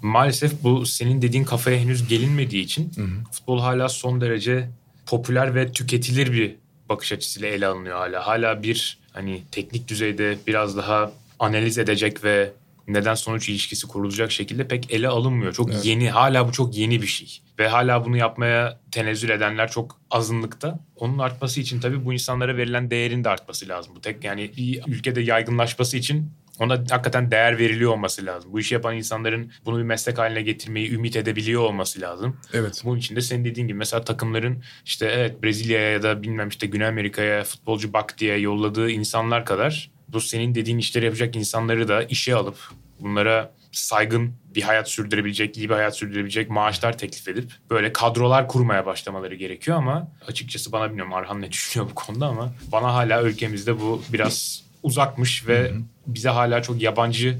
maalesef bu senin dediğin kafaya henüz gelinmediği için hı hı. futbol hala son derece popüler ve tüketilir bir bakış açısıyla ele alınıyor hala. Hala bir hani teknik düzeyde biraz daha analiz edecek ve neden sonuç ilişkisi kurulacak şekilde pek ele alınmıyor. Çok evet. yeni, hala bu çok yeni bir şey. Ve hala bunu yapmaya tenezzül edenler çok azınlıkta. Onun artması için tabii bu insanlara verilen değerin de artması lazım. Bu tek yani bir ülkede yaygınlaşması için ona hakikaten değer veriliyor olması lazım. Bu işi yapan insanların bunu bir meslek haline getirmeyi ümit edebiliyor olması lazım. Evet. Bunun için de senin dediğin gibi mesela takımların işte evet Brezilya'ya ya da bilmem işte Güney Amerika'ya futbolcu bak diye yolladığı insanlar kadar bu senin dediğin işleri yapacak insanları da işe alıp bunlara saygın bir hayat sürdürebilecek, iyi bir hayat sürdürebilecek maaşlar teklif edip böyle kadrolar kurmaya başlamaları gerekiyor ama açıkçası bana bilmiyorum Arhan ne düşünüyor bu konuda ama bana hala ülkemizde bu biraz uzakmış ve hı hı. bize hala çok yabancı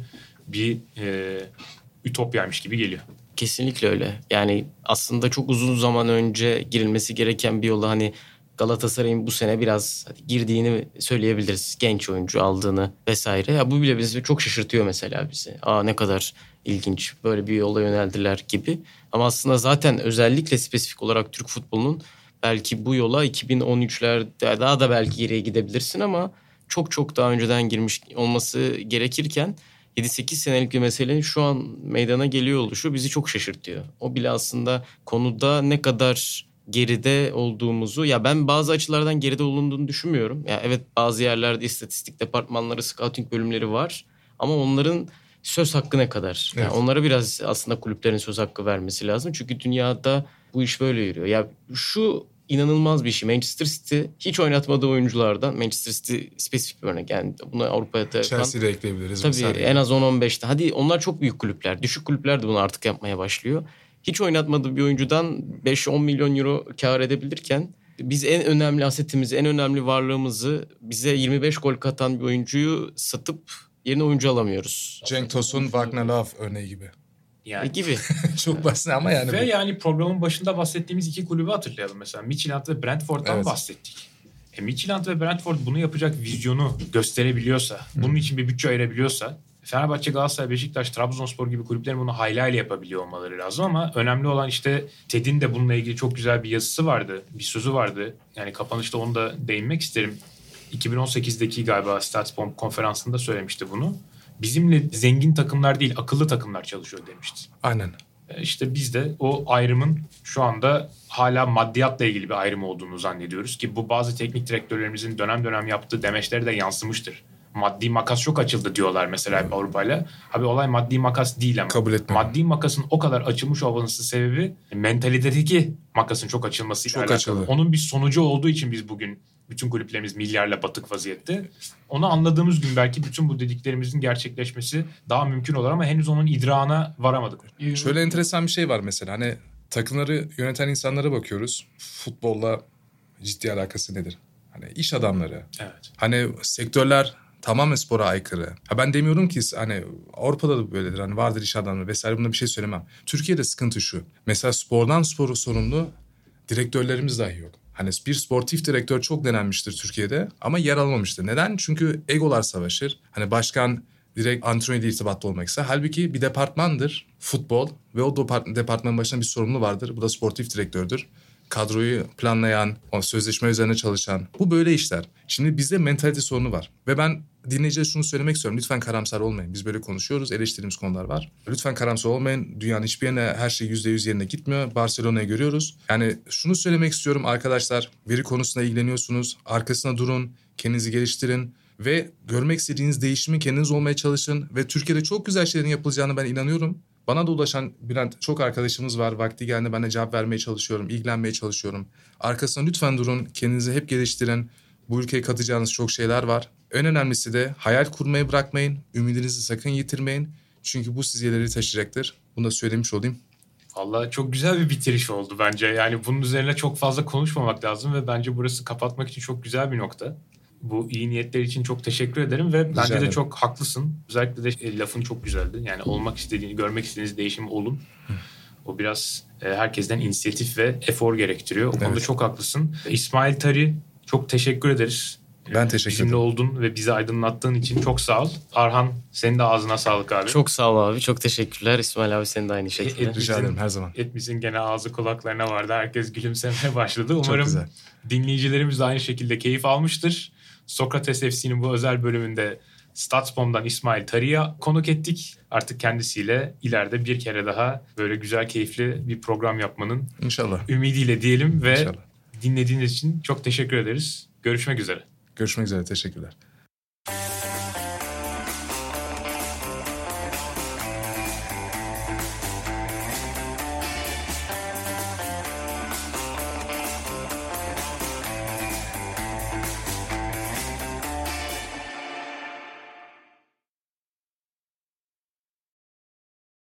bir e, ütopyaymış gibi geliyor. Kesinlikle öyle. Yani aslında çok uzun zaman önce girilmesi gereken bir yola hani Galatasaray'ın bu sene biraz girdiğini söyleyebiliriz. Genç oyuncu aldığını vesaire. Ya bu bile bizi çok şaşırtıyor mesela bizi. Aa ne kadar ilginç böyle bir yola yöneldiler gibi. Ama aslında zaten özellikle spesifik olarak Türk futbolunun belki bu yola 2013'lerde daha da belki geriye gidebilirsin ama çok çok daha önceden girmiş olması gerekirken 7-8 senelik bir meselenin şu an meydana geliyor oluşu bizi çok şaşırtıyor. O bile aslında konuda ne kadar geride olduğumuzu ya ben bazı açılardan geride olunduğunu düşünmüyorum. Ya evet bazı yerlerde istatistik departmanları, scouting bölümleri var ama onların söz hakkı ne kadar? Evet. Yani onlara biraz aslında kulüplerin söz hakkı vermesi lazım. Çünkü dünyada bu iş böyle yürüyor. Ya şu inanılmaz bir şey. Manchester City hiç oynatmadığı oyunculardan Manchester City spesifik bir örnek. Yani bunu Avrupa'da Chelsea'de ekleyebiliriz. Tabii mesela. en az 10-15'te. Hadi onlar çok büyük kulüpler. Düşük kulüpler de bunu artık yapmaya başlıyor. Hiç oynatmadığı bir oyuncudan 5-10 milyon euro kar edebilirken biz en önemli asetimizi, en önemli varlığımızı bize 25 gol katan bir oyuncuyu satıp yerine oyuncu alamıyoruz. Cenk Tosun, Wagner Love örneği gibi. Yani. E gibi. Çok basit ama yani. Ve bu. yani programın başında bahsettiğimiz iki kulübü hatırlayalım. Mesela Midtjylland ve Brentford'dan evet. bahsettik. E Midtjylland ve Brentford bunu yapacak vizyonu gösterebiliyorsa, Hı. bunun için bir bütçe ayırabiliyorsa Fenerbahçe, Galatasaray, Beşiktaş, Trabzonspor gibi kulüplerin bunu hayli hayli yapabiliyor olmaları lazım ama önemli olan işte Ted'in de bununla ilgili çok güzel bir yazısı vardı, bir sözü vardı. Yani kapanışta onu da değinmek isterim. 2018'deki galiba Statsbomb konferansında söylemişti bunu bizimle zengin takımlar değil akıllı takımlar çalışıyor demişti. Aynen. E, işte biz de o ayrımın şu anda hala maddiyatla ilgili bir ayrım olduğunu zannediyoruz ki bu bazı teknik direktörlerimizin dönem dönem yaptığı demeçleri de yansımıştır. Maddi makas çok açıldı diyorlar mesela evet. Avrupa ile. Abi olay maddi makas değil ama. Kabul etmem. Maddi makasın o kadar açılmış olmasının sebebi mentalitedeki makasın çok açılması çok. Açıldı. Onun bir sonucu olduğu için biz bugün bütün kulüplerimiz milyarla batık vaziyette. Onu anladığımız gün belki bütün bu dediklerimizin gerçekleşmesi daha mümkün olur ama henüz onun idrana varamadık. Şöyle enteresan bir şey var mesela hani takımları yöneten insanlara bakıyoruz. Futbolla ciddi alakası nedir? Hani iş adamları. Evet. Hani sektörler tamamen spora aykırı. Ha ben demiyorum ki hani Avrupa'da da böyledir. Hani vardır iş adamları vesaire bunda bir şey söylemem. Türkiye'de sıkıntı şu. Mesela spordan sporu sorumlu direktörlerimiz dahi yok. Hani bir sportif direktör çok denenmiştir Türkiye'de ama yer almamıştır. Neden? Çünkü egolar savaşır. Hani başkan direkt antrenörle irtibatlı olmak ister. Halbuki bir departmandır futbol ve o departmanın başında bir sorumlu vardır. Bu da sportif direktördür. kadroyu planlayan, o sözleşme üzerine çalışan. Bu böyle işler. Şimdi bizde mentalite sorunu var. Ve ben dinleyicilere şunu söylemek istiyorum. Lütfen karamsar olmayın. Biz böyle konuşuyoruz. Eleştirdiğimiz konular var. Lütfen karamsar olmayın. Dünyanın hiçbir yerine her şey %100 yerine gitmiyor. Barcelona'yı görüyoruz. Yani şunu söylemek istiyorum arkadaşlar. Veri konusunda ilgileniyorsunuz. Arkasına durun. Kendinizi geliştirin. Ve görmek istediğiniz değişimi kendiniz olmaya çalışın. Ve Türkiye'de çok güzel şeylerin yapılacağını ben inanıyorum. Bana da ulaşan Bülent çok arkadaşımız var. Vakti geldi ben de cevap vermeye çalışıyorum. ilgilenmeye çalışıyorum. Arkasına lütfen durun. Kendinizi hep geliştirin. Bu ülkeye katacağınız çok şeyler var. En önemlisi de hayal kurmayı bırakmayın. Ümidinizi sakın yitirmeyin. Çünkü bu sizi ileri taşıyacaktır. Bunu da söylemiş olayım. Vallahi çok güzel bir bitiriş oldu bence. Yani bunun üzerine çok fazla konuşmamak lazım ve bence burası kapatmak için çok güzel bir nokta. Bu iyi niyetler için çok teşekkür ederim ve bence de ederim. çok haklısın. Özellikle de e, lafın çok güzeldi. Yani olmak istediğini, görmek istediğiniz değişim olun. O biraz e, herkesten inisiyatif ve efor gerektiriyor. O konuda Evet. çok haklısın. İsmail Tari çok teşekkür ederiz. Ben teşekkür Bizimle ederim. oldun ve bizi aydınlattığın için çok sağ ol. Arhan senin de ağzına sağlık abi. Çok sağ ol abi. Çok teşekkürler. İsmail abi senin de aynı şekilde. et- Rica ederim her zaman. Hepimizin gene ağzı kulaklarına vardı. Herkes gülümsemeye başladı. Umarım güzel. dinleyicilerimiz de aynı şekilde keyif almıştır. Sokrates FC'nin bu özel bölümünde Statsbomb'dan İsmail Tarı'ya konuk ettik. Artık kendisiyle ileride bir kere daha böyle güzel keyifli bir program yapmanın İnşallah. ümidiyle diyelim ve İnşallah. dinlediğiniz için çok teşekkür ederiz. Görüşmek üzere. Görüşmek üzere. Teşekkürler.